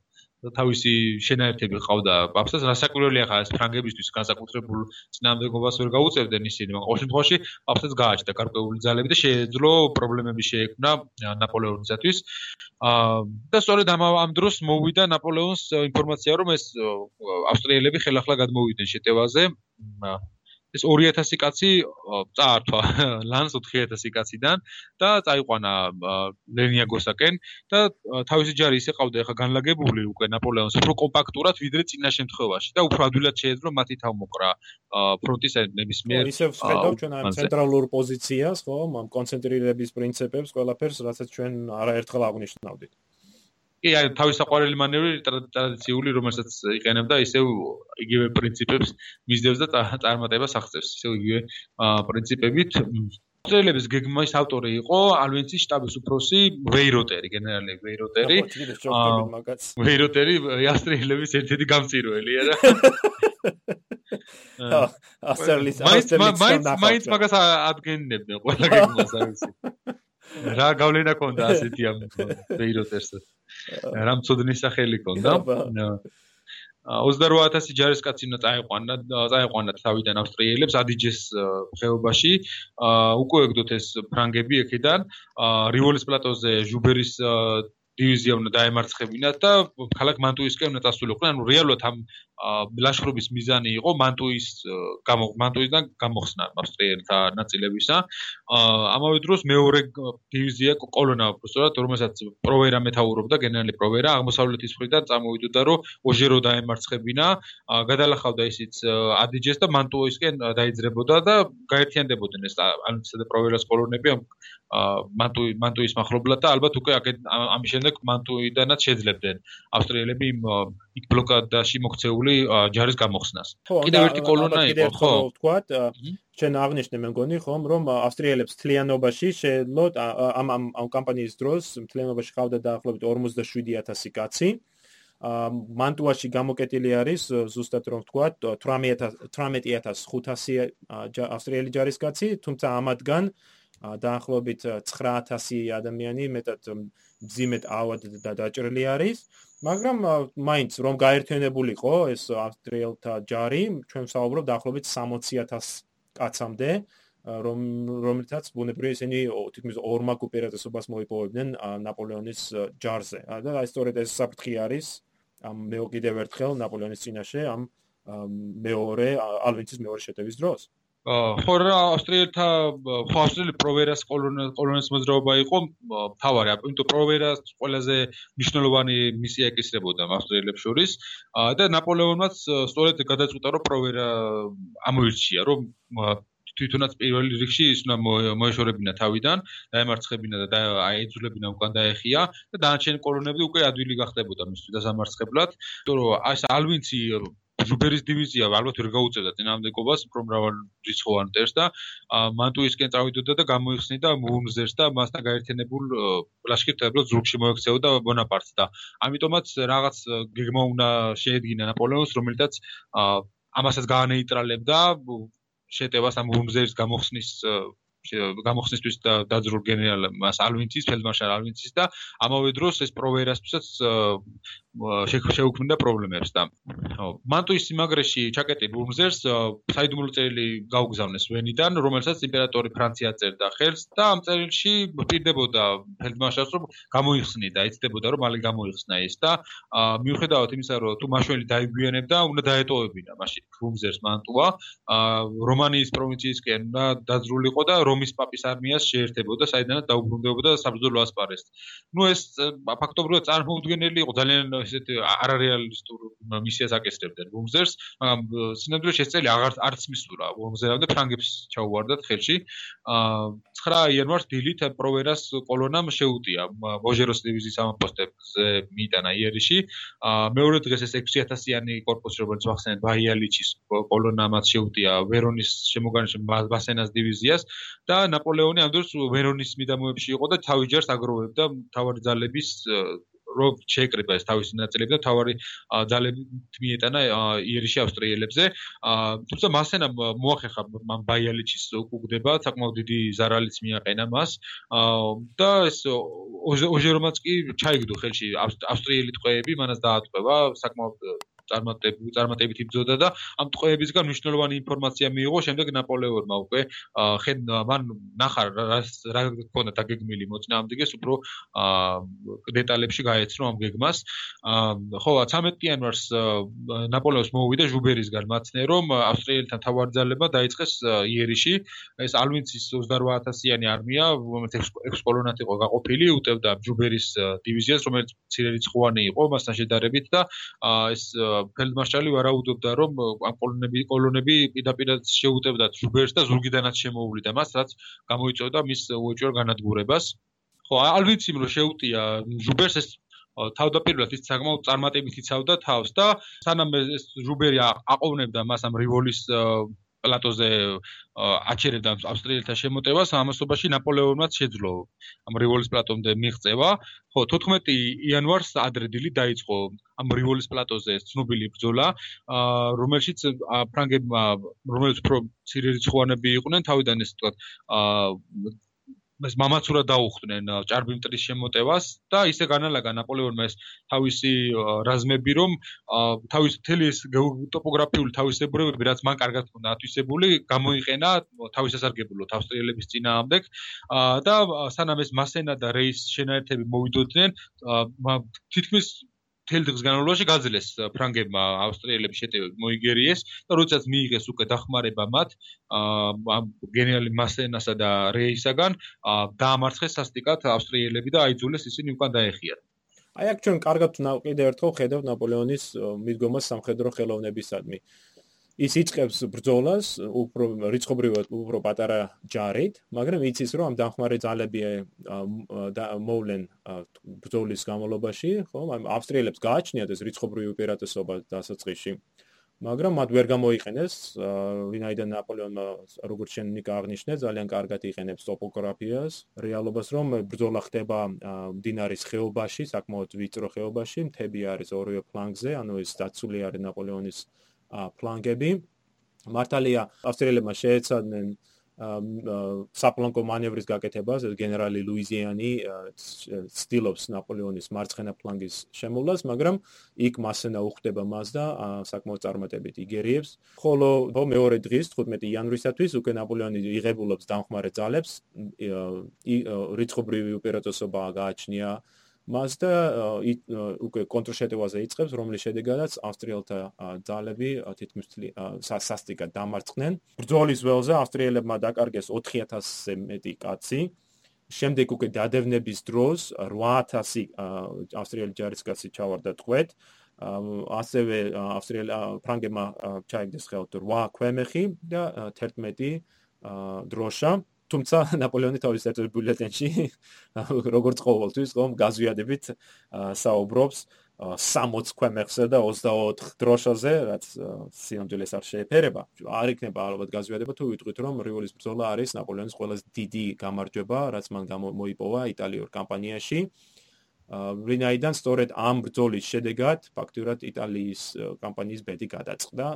თავისი შენაერთები ყავდა პაპსას რასაკვირველია ხა ეს ფრანგებისთვის განსაკუთრებულ წინააღმდეგობას ვერ გაუწევდნენ ისინი მაგრამ ყოველ შემთხვევაში პაპსაც გააჩნდა გარკვეული ძალები და შეეძლო პრობლემები შეექმნა ნაპოლეონისათვის. აა და სწორედ ამ ამ დროს მოვიდა ნაპოლეონს ინფორმაცია რომ ეს ავსტრიელები ხელახლა გადმოვიდნენ შეტევაზე ეს 2000 კაცი წაართვა ლანს 4000 კაციდან და წაიყვანა ლენიაგოსაკენ და თავისი ჯარი ისე ყავდა ახლა განლაგებული უკვე ნაპოლეონს უფრო კომპაქტურად ვიდრე წინა შემთხვევაში და უფრო ადვილად შეეძლო მათი თავმოყრა ფრონტის ნებისმიერ ისე ვხედავ ჩვენ ამ ცენტრალურ პოზიციას ხო ამ კონცენტრირების პრინციპებს ყველაფერს რასაც ჩვენ არაერთხელ აღნიშნავდით კი, აი თავის საყვარელი მანევრი ტრადიციული, რომელსაც იყენებდა, ისევ იგივე პრინციპებს მისდევს და წარმატებას აღწევს. ისევ იგივე პრინციპებით. ტრელების გეგმის ავტორი იყო ალვენცის შტაბის უფროსი ვეიროტერი, გენერალი ვეიროტერი. ვეიროტერი ავსტრიელების ერთ-ერთი გამწირველი არა. აა ავსტრიის ავსტრიის მაინც მაინც მაგას ადგენდნენ ყველა გეგმას არის. რა გავლენა ქონდა ასეთი ამ ვეიროტერს? რა მწოდნის სახელი ქონდა? 28000 ჯარისკაცი უნდა წაიყვანა, წაიყვანა თავიდან ავსტრიელებს ადიჯეს ხეობაში. უკვე ეგდოთ ეს ფრანგები ექიდან, რივოლის პლატოზე ჟუბერის დივიზია უნდა დაემარცხებინათ და ქალაქ მანტუისკენ უნდა დასულიყვნენ. ანუ რეალურად ამ ლაშქრობის მიზანი იყო მანტუის მანტუისგან გამოხსნა ავსტრიელთა ნაწილებისა. ამავე დროს მეორე დივიზია კოლონა უბრალოდ რომელსაც პროვერა მეთაურობდა გენერალი პროვერა აღმოსავლეთის მხრიდან წამოვიდოდა რომ ოჟერო დაემარცხებინა. გადალახავდა ისიც ადიჯეს და მანტუისკენ დაიძრებოდა და გაერთიანდებოდნენ ეს ალმისა და პროვერას კოლონები ამ მანტუი მანტუის მახლობლად და ალბათ უკვე ამის შემდეგ მანტუიდანაც შეძლებდნენ ავსტრიელები იქ ბლოკადაში მოქცეული ჯარის გამოხსნას. კიდევ ერთი კოლონა იყო, ხო? ვთქვათ, ჩვენ აღნიშნე მე მგონი ხომ რომ ავსტრიელებს თლიანობაში შეძლოთ ამ ამ ამ კამპანიის დროს თლიანობაში ყავდა დაახლოებით 47000 კაცი. მანტუაში გამოკეტილი არის ზუსტად რომ ვთქვათ 18500 ავსტრიელი ჯარისკაცი, თუმცა ამათგან დაახლოებით 9000 ადამიანი მეტად მძიმედ ავად და დაჭრილი არის მაგრამ მაინც რომ გაერთიანებულიყო ეს ავსტრიელთა ჯარი ჩვენ საუბრობ დაახლოებით 60000 კაცამდე რომ რომელთაც ბუნებრივია ისინი თითქმის ორმაგ უპირატესობას მოიპოვებდნენ ნაპოლეონის ჯარზე. და აი სწორედ ეს საფრთხე არის ამ მეო კიდევ ერთხელ ნაპოლეონის წინაშე ამ მეორე ალვინცის მეორე შეტევის დროს ხო რა ავსტრიელთა ხო ავსტრიელი პროვერას კოლონიის მოძრაობა იყო თავარი ამიტომ პროვერას ყველაზე მნიშვნელოვანი მისია ეკისრებოდა ავსტრიელებს შორის. და ნაპოლეონმაც სწორედ გადაწყვიტა რომ პროვერა ამოირჩია რომ თვითონაც პირველი რიგში ის უნდა მოეშორებინა თავიდან დაემარცხებინა და აეძულებინა უკან დაეხია და დანარჩენი კოლონები უკვე ადვილი გახდებოდა მისთვის დასამარცხებლად. იმიტომ რომ ეს ალვინცი ჟუბერის დივიზია ალბათ ვერ გაუწევდა წინამდებობას უფრო მრავალ რიცხოვან ტერს და მანტუისკენ წავიდოდა და გამოიხსნიდა მუნზერს და მასთან გაერთიანებულ ლაშქრობებს ზურგში მოექცეოდა ბონაპარტს და ამიტომაც რაღაც გეგმა უნდა შეედგინა ნაპოლეონს რომელიცაც ამასაც გაანეიტრალებდა შეტევას ამ მუნზერის გამოხსნის გამოხსნისთვის დაძრულ გენერალ მას ალვინცის ფელდმარშალ ალვინცის და ამავე დროს ეს პროვერასთვისაც შეუქმნიდა პრობლემებს და მანტუის სიმაგრეში ჩაკეტილ ბურმზერს საიდუმლო წერილი გაუგზავნეს ვენიდან რომელსაც იმპერატორი ფრანცია წერდა ხელს და ამ წერილში პირდებოდა ფელდმარშალს რომ გამოიხსნიდა ეცდებოდა რომ მალე გამოიხსნა ეს და მიუხედავად იმისა რომ თუ მაშველი დაიგვიანებდა უნდა დაეტოვებინა მაშინ ბურმზერს მანტუა რომანიის პროვინციისკენ და დაძრულიყო და რომის პაპის არმიას შეერთებოდა საიდანაც დაუბრუნდებოდა საბრძოლო ასპარეზს. ნუ ეს ფაქტობრივად წარმოუდგენელი იყო ძალიან ესეთ არარეალისტურ მისიას აკეთებდნენ ბომბზერს. სინამდვილეში ეს წელი აღარ არც მისურა ბომბზერავდა ფრანგებს ჩაუვარდათ ხელში. 9 იანვარს დილით პროვერას კოლონამ შეუტია მოჟეროს დივიზიის ამ პოსტებზე მიიტანა იერიში. მეორე დღეს ეს 6000-იანი корпуსი რომელიც ვახსენეთ ბაიალიჩის კოლონა მათ შეუტია ვერონის შემოგარენში ბასენას დივიზიას და ნაპოლეონი ამ დროს ვერონის მიდამოებში იყო და თავი ჯარს აგროვებდა მთავარი ძალების რომ შეეკრება ეს თავისი ნაწილები და თავარი ძალები მიეტანა იერიში ავსტრიელებზე. თუმცა მასენა მოახერხა მან ბაიალიჩის უკუგდება, საკმაოდ დიდი ზარალიც მიაყენა მას. და ეს ოჟერომაც კი ჩაიგდო ხელში ავსტრიელი ტყვეები, მანაც დაატყვევა საკმაოდ წარმატებით იბრძოდა და ამ ტყვეებისგან მნიშვნელოვანი ინფორმაცია მიიღო შემდეგ ნაპოლეონმა უკვე ხენ მან ნახა რა რა ქონდა დაგეგმილი მოწინააღმდეგეს უფრო დეტალებში გაეცნო ამ გეგმას. ხო 13 იანვარს ნაპოლეონს მოუვიდა ჟუბერისგან მაცნე რომ ავსტრიელთან თავარძალება დაიწყეს იერიში. ეს ალვინცის 28000-იანი არმია რომელიც ექვს კოლონად იყო გაყოფილი უტევდა ჟუბერის დივიზიას რომელიც ცირერიცხოვანი იყო მასთან შედარებით და ეს ფელდმარშალი ვარაუდობდა რომ ამ კოლონები კოლონები პირდაპირ შეუტევდათ ჟუბერს და ზურგიდანაც შემოუვლიდა მას რაც გამოიწვევდა მის უეჭველ განადგურებას. ხო ალვიციმ რო შეუტია. ჟუბერს ეს თავდაპირველად ის საკმაოდ წარმატებით იცავდა თავს და სანამ ეს ჟუბერი აყოვნებდა მას ამ რივოლის პლატოზე აჩერებდა ავსტრიელთა შემოტევას ამასობაში ნაპოლეონმაც შეძლო. ამ რივოლის პლატომდე მიღწევა. ხო 14 იანვარს ადრედილი დაიწყო ამ რივოლის პლატოზე ცნობილი ბრძოლა. რომელშიც ფრანგებმა რომელიც უფრო ცირერიცხოვანები იყვნენ თავიდან ეს თქვა მას მამაცურად დაუხდნენ ჭარბიმტრის შემოტევას და ისე განალაგა ნაპოლეონმა ეს თავისი რაზმები რომ თავის მთელი ეს ტოპოგრაფიული თავისებურებები რაც მან კარგად ჰქონდა ათვისებული გამოიყენა თავის სასარგებლოდ ავსტრიელების წინააღმდეგ. და სანამ ეს მასენა და რეის შენაერთები მოვიდოდნენ თითქმის მთელი დღის განმავლობაში გაძლეს ფრანგებმა ავსტრიელების შეტევები მოიგერიეს და როდესაც მიიღეს უკვე დახმარება მათ გენერალი მასენასა და რეისაგან დაამარცხეს სასტიკად ავსტრიელები და აიძულეს ისინი უკან დაეხიათ. აი აქ ჩვენ კარგად კიდევ ერთხელ ხედავთ ნაპოლეონის მიდგომას სამხედრო ხელოვნებისადმი ის იწყებს ბრძოლას უფრო რიცხობრივად უფრო პატარა ჯარით, მაგრამ იცის რომ ამ დამხმარე ძალები მოვლენ ბრძოლის განმავლობაში, ხო? ამ ავსტრიელებს გააჩნიათ ეს რიცხობრივი უპირატესობა დასაწყისში. მაგრამ მათ ვერ გამოიყენეს, ვინაიდან ნაპოლეონმა როგორც შენ ნიკა აღნიშნე, ძალიან კარგად იყენებს ტოპოგრაფიას, რეალობას რომ ბრძოლა ხდება დინარის ხეობაში, საკმაოდ ვიწრო ხეობაში, მთები არის ორივე ფლანგზე, ანუ ეს დაცული არის ნაპოლეონის ფლანგები. მართალია, ავსტრიელებმა შეეცადნენ საფლანკო მანევრის გაკეთებას გენერალი ლუიზიანი ცდილობს ნაპოლეონის მარცხენა ფლანგის შემოვლას, მაგრამ იქ მასენა უხდება მას და საკმაოდ წარმატებით იგერიებს. ხოლო მეორე დღის 15 იანვრისათვის უკვე ნაპოლეონი იღებულობს დამხმარე ძალებს, რიცხობრივი უპირატესობა გააჩნია მას და უკვე კონტრშეტევაზე იწყებს, რომლის შედეგადაც ავსტრიელთა ძალები თითქმის სასტიკად დამარცხდნენ. ბრძოლის ველზე ავსტრიელებმა დაკარგეს 4000-ზე მეტი კაცი. შემდეგ უკვე დადევნების დროს 8000 ავსტრიელი ჯარისკაცი ჩავარდა ტყვედ. ასევე ავსტრიელ ფრანგებმა ჩაიგდეს ხელთ 8 ქვემეხი და 11 დროშა. თუმცა ნაპოლეონი თავის ერთ-ერთ ბულეტენში როგორც ყოველთვის ხომ გაზვიადებით საუბრობს 60 ქვემეხზე და 24 დროშაზე, რაც სიამდილეს არ შეეფერება. არ იქნება ალბათ გაზვიადება თუ ვიტყვით რომ რივოლის ბრძოლა არის ნაპოლეონის ყველაზე დიდი გამარჯვება, რაც მან მოიპოვა იტალიურ კამპანიაში. ვინაიდან სწორედ ამ ბრძოლის შედეგად ფაქტურად იტალიის კამპანიის ბედი გადაწყდა.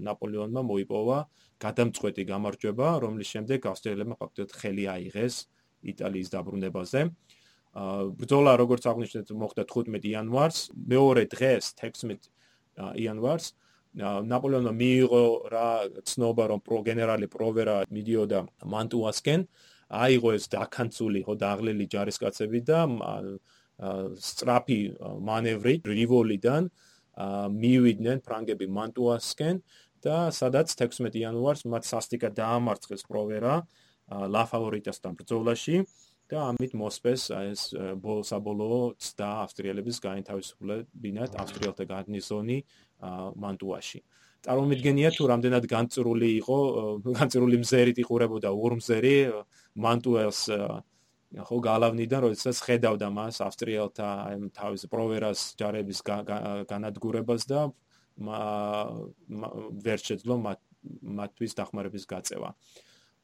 ნაპოლეონმა მოიპოვა გადამწყვეტი გამარჯვება რომლის შემდეგ ავსტრიელებმა ფაქტურად ხელი აიღეს იტალიის დაბრუნებაზე. ბრძოლა როგორც აღნიშნეთ მოხდა 15 იანვარს. მეორე დღეს 16 იანვარს ნაპოლეონმა მიიღო რა ცნობა რომ პრო გენერალი პროვერა მიდიოდა მანტუასკენ. აიღო ეს დაკანცული ხო დაღლილი ჯარისკაცები და სტრაფი მანევრი რივოლიდან მივიდნენ ფრანგები მანტუასკენ და სადაც 16 იანვარს მათ სასტიკად დაამარცხეს პროვერა ლა ფავორიტასთან ბრძოლაში და ამით მოსპეს ეს ბოლსაბოლო და ავსტრიელების გაინთავისუფლებინათ ავსტრიელთა გარნიზონი მანტუაში. წარმომიდგენია თუ რამდენად განწრული იყო, განწრული მზერით იყურებოდა ურმზერი მანტუელს ხო გალავნიდან როდესაც ხედავდა მას ავსტრიელთა აი თავის პროვერას ჯარების განადგურებას და ვერ შეძლო მათთვის დახმარების გაწევა.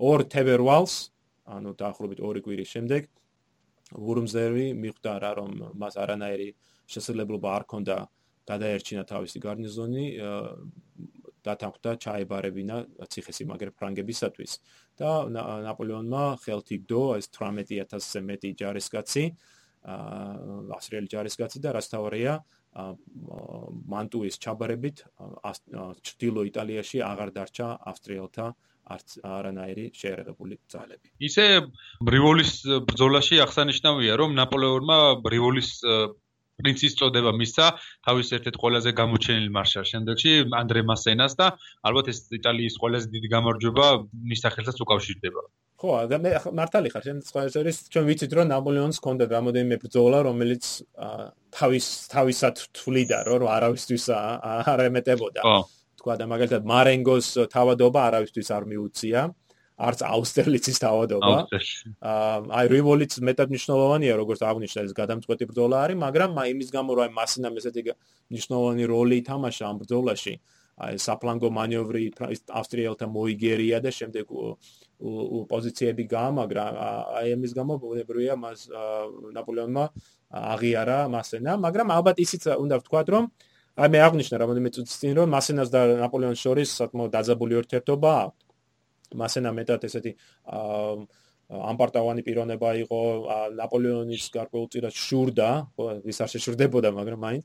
ორ თებერვალს, ანუ დაახლოებით 2 კვირის შემდეგ ვურმზერი მიხვდა რომ მას არანაირი შესაძლებლობა არ ჰქონდა გადაერჩინა თავისი გარნიზონი დათანხმდა ჩაებარებინა ციხესიმაგრე ფრანგებისათვის და ნაპოლეონმა ხელთ იგდო ეს 18000-ზე მეტი ჯარისკაცი აა ავსტრიელი ჯარისკაცი და რასთავარია მანტუის ჩაბარებით ჩtildeო იტალიაში აღარ დარჩა ავსტრიელთა არც არანაირი შეერაღებული ძალები. ისე რივოლის ბრძოლაში აღსანიშნავია, რომ ნაპოლეონმა რივოლის პრინცის წოდება მისცა თავის ერთ-ერთ ყველაზე გამოჩენილ მარშალ შემდეგში ანდრე მასენას და ალბათ ეს იტალიის ყველაზე დიდი გამარჯვება მის სახელსაც უკავშირდება. ხო, და მე მართალი ხარ, შენ სხვაერთორის ჩვენ ვიცით რომ ნაპოლეონს ჰქონდა რამოდენიმე ბრძოლა, რომელიც თავის თავისად თვლიდა რომ არავისთვის არ ემეტებოდა. ხო. თქვა და მაგალითად მარენგოს თავადობა არავისთვის არ მიუწია. არც აუსტერლიცის თავადობა. აი რივოლიც მეტად მნიშვნელოვანია, როგორც აღნიშნა ეს გადამწყვეტი ბრძოლა არის, მაგრამ იმის გამო რომ აი მასინამ ესეთი მნიშვნელოვანი როლი ითამაშა ამ ბრძოლაში, აი საფლანგო მანევრი ავსტრიელთა მოიგერია და შემდეგ პოზიციები გაამაგრა, აი ამის გამო ბუნებრივია მას ნაპოლეონმა აღიარა მასენა, მაგრამ ალბათ ისიც უნდა ვთქვა, რომ აი მე აღნიშნა რამოდენიმე წუთის წინ რომ მასენას და ნაპოლეონის შორის საკმაოდ დაძაბული ურთიერთობა აქვს. მასენა მეტად ესეთი ამპარტავანი პიროვნება იყო ნაპოლეონის გარკვეულწილად შურდა, ხო, ვის არ შეშურდებოდა, მაგრამ მაინც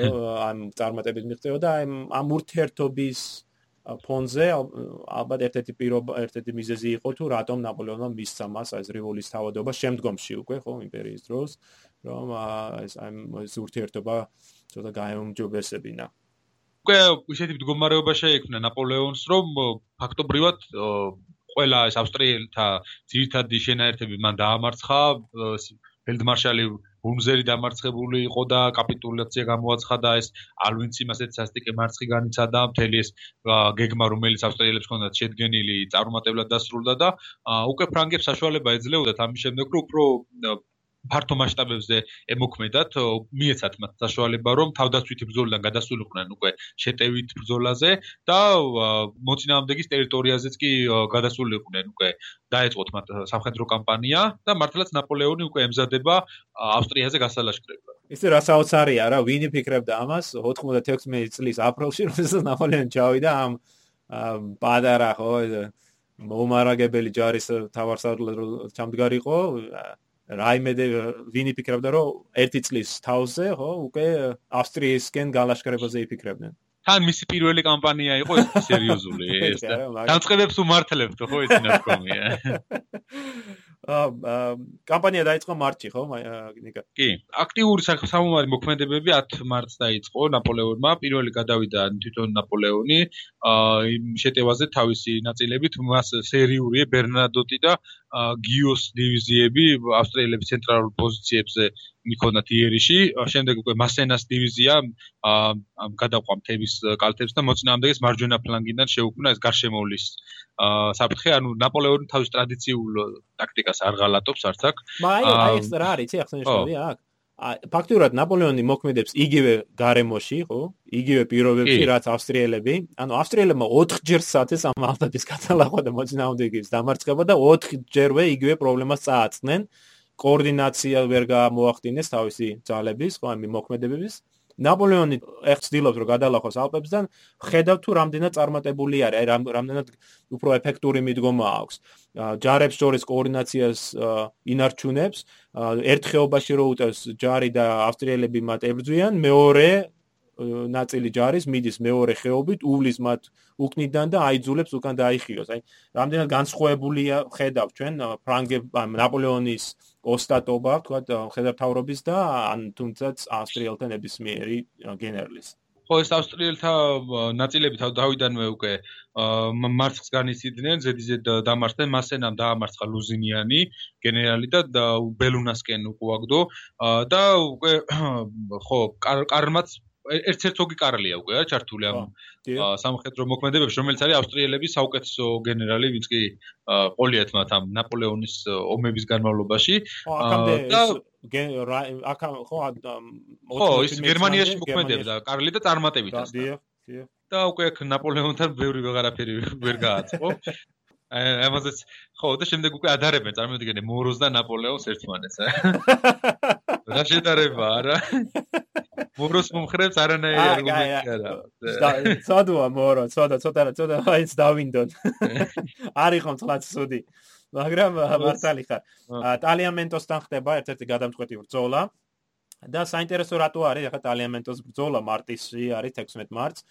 რომ ამ წარმატებით მიღწეოდა ამ ამ ურთიერთობის ფონზე ალბათ ერთ-ერთი პირობა, ერთ-ერთი მიზეზი იყო თუ რატომ ნაპოლეონმა მისცა მას ეს რივოლის თავადობა შემდგომში უკვე, ხო, იმპერიის დროს, რომ ეს ამ ურთიერთობა ცოტა გაემჯობესებინა. უკვე ისეთი მდგომარეობა შეექმნა ნაპოლეონს, რომ ფაქტობრივად ყველა ეს ავსტრიელთა ძირითადი შენაერთები მან დაამარცხა, ფელდმარშალი ბუნზერი დამარცხებული იყო და კაპიტულაცია გამოაცხადა ეს ალვინცი მასეთ სასტიკე მარცხი განიცადა მთელი ეს გეგმა რომელიც ავსტრიელებს ჰქონდათ შედგენილი წარუმატებლად დასრულდა და უკვე ფრანგებს საშუალება ეძლეოდათ ამის შემდეგ რომ უფრო ფართო მასშტაბებზე ემოქმედათ, მიეცათ მათ საშუალება, რომ თავდაცვითი ბრძოლიდან გადასულიყვნენ უკვე შეტევით ბრძოლაზე და მოწინააღმდეგის ტერიტორიაზეც კი გადასულიყვნენ უკვე დაეწყოთ მათ სამხედრო კამპანია და მართლაც ნაპოლეონი უკვე ემზადება ავსტრიაზე გასალაშქრებლად. ისე რა საოცარია რა, ვინი ფიქრობდა ამას 96 წლის აპრილში, როდესაც ნაპოლეონი ჩავიდა ამ პადარა ხო მომარაგებელი ჯარის თავარსარდლად ჩამდგარიყო რაიმე ვინი ფიქრობდა რომ ერთი წლის თავზე ხო უკვე ავსტრიისკენ გალაშქრებაზე იფიქრებდნენ. თან მისი პირველი კამპანია იყო ეს სერიოზული ეს და განწყებებს უმართლებთ ხო ეს ნაკომია კამპანია დაიწყო მარტში ხო ნიკა კი. აქტიური სამომარი მოქმედებები 10 მარტს დაიწყო ნაპოლეონმა. პირველი გადავიდა თვითონ ნაპოლეონი. აა შეტევაზე თავისი ნაწილებით მას სერიული ბერნადოტი და გიოს დივიზიები ავსტრიელების ცენტრალურ პოზიციებზე მიქონათ იერიში შემდეგ უკვე მასენას დივიზია აა გადაყვა მთების კალთებს და მოწინააღმდეგეს მარჯვენა ფლანგიდან შეუქმნა ეს გარშემოვლის აა საფრთხე ანუ ნაპოლეონი თავის ტრადიციულ ტაქტიკას არ ღალატობს არც აქ აი აი ეს რა არის ახსენებია აქ ფაქტურად ნაპოლეონი მოქმედებს იგივე გარემოში, ხო? იგივე პირობებში, რაც ავსტრიელები. ანუ ავსტრიელებმა 4 ჯერ სათეს ამ ალტატის კატალაღვა და მოძნაუნდეგის დამარცხება და 4 ჯერვე იგივე პრობლემას წააწნენ. კოორდინაცია ვერ გამოახდინეს თავისი ძალების, ხო, ამ მოქმედებების. ნაპოლეონი ეხცდილობს რომ გადალახოს ალპებსთან, ხედავ თუ რამდენად წარმატებული არის, აი რამდენად უფრო ეფექტური მიდგომა აქვს. ჯარებს შორის კოორდინაციას ინარჩუნებს, ერთ ხეობაში რო უტევს ჯარი და ავსტრიელები მათ ებრძვიან, მეორე ნაწილი ჯარის მიდის მეორე ხეობით, უვლის მათ უკნიდან და აიძულებს უკან დაიხიოს. აი რამდენად განსხვავებულია ხედავ ჩვენ ფრანგებ ნაპოლეონის ოსტატობა, თქვა ხედავთავრობის და ან თუნდაც ავსტრიელთა ნებისმიერი გენერლის. ხო ეს ავსტრიელთა ნაწილები თავიდანვე უკვე მარცხს განიცდიდნენ, ზედიზედ დამარცხდნენ, მასენამ დაამარცხა ლუზინიანი გენერალი და ბელუნასკენ უკუაგდო და უკვე ხო კარმაც ერთ-ერთოგი კარლია უკვე რა ჩართული ამ სამხედრო მოქმედებებში რომელიც არის ავსტრიელების საუკეთესო გენერალი ვინც კი ყოლიათ მათ ამ ნაპოლეონის ომების განმავლობაში. და აქ ხო ხო ის გერმანიაში მოქმედებდა კარლი და წარმატებით ასა და უკვე აქ ნაპოლეონთან ბევრი ვეღარაფერი ვერ გააწყო. ამაზეც ხო და შემდეგ უკვე ადარებენ წარმოვიდგინე მოროს და ნაპოლეონს ერთმანეთს რა შედარება არა? მოროს მომხრებს არანაირი არგუმენტი არა. ცოდვა მორო ცოდა ცოტა ცოტა აიც დავინდონ. არის ხომ თლაც სუდი მაგრამ მართალი ხარ. ტალიამენტოსთან ხდება ერთ-ერთი გადამწყვეტი ბრძოლა. და საინტერესო რატო არის ახლა ტალიამენტოს ბრძოლა მარტისში არის 16 მარტს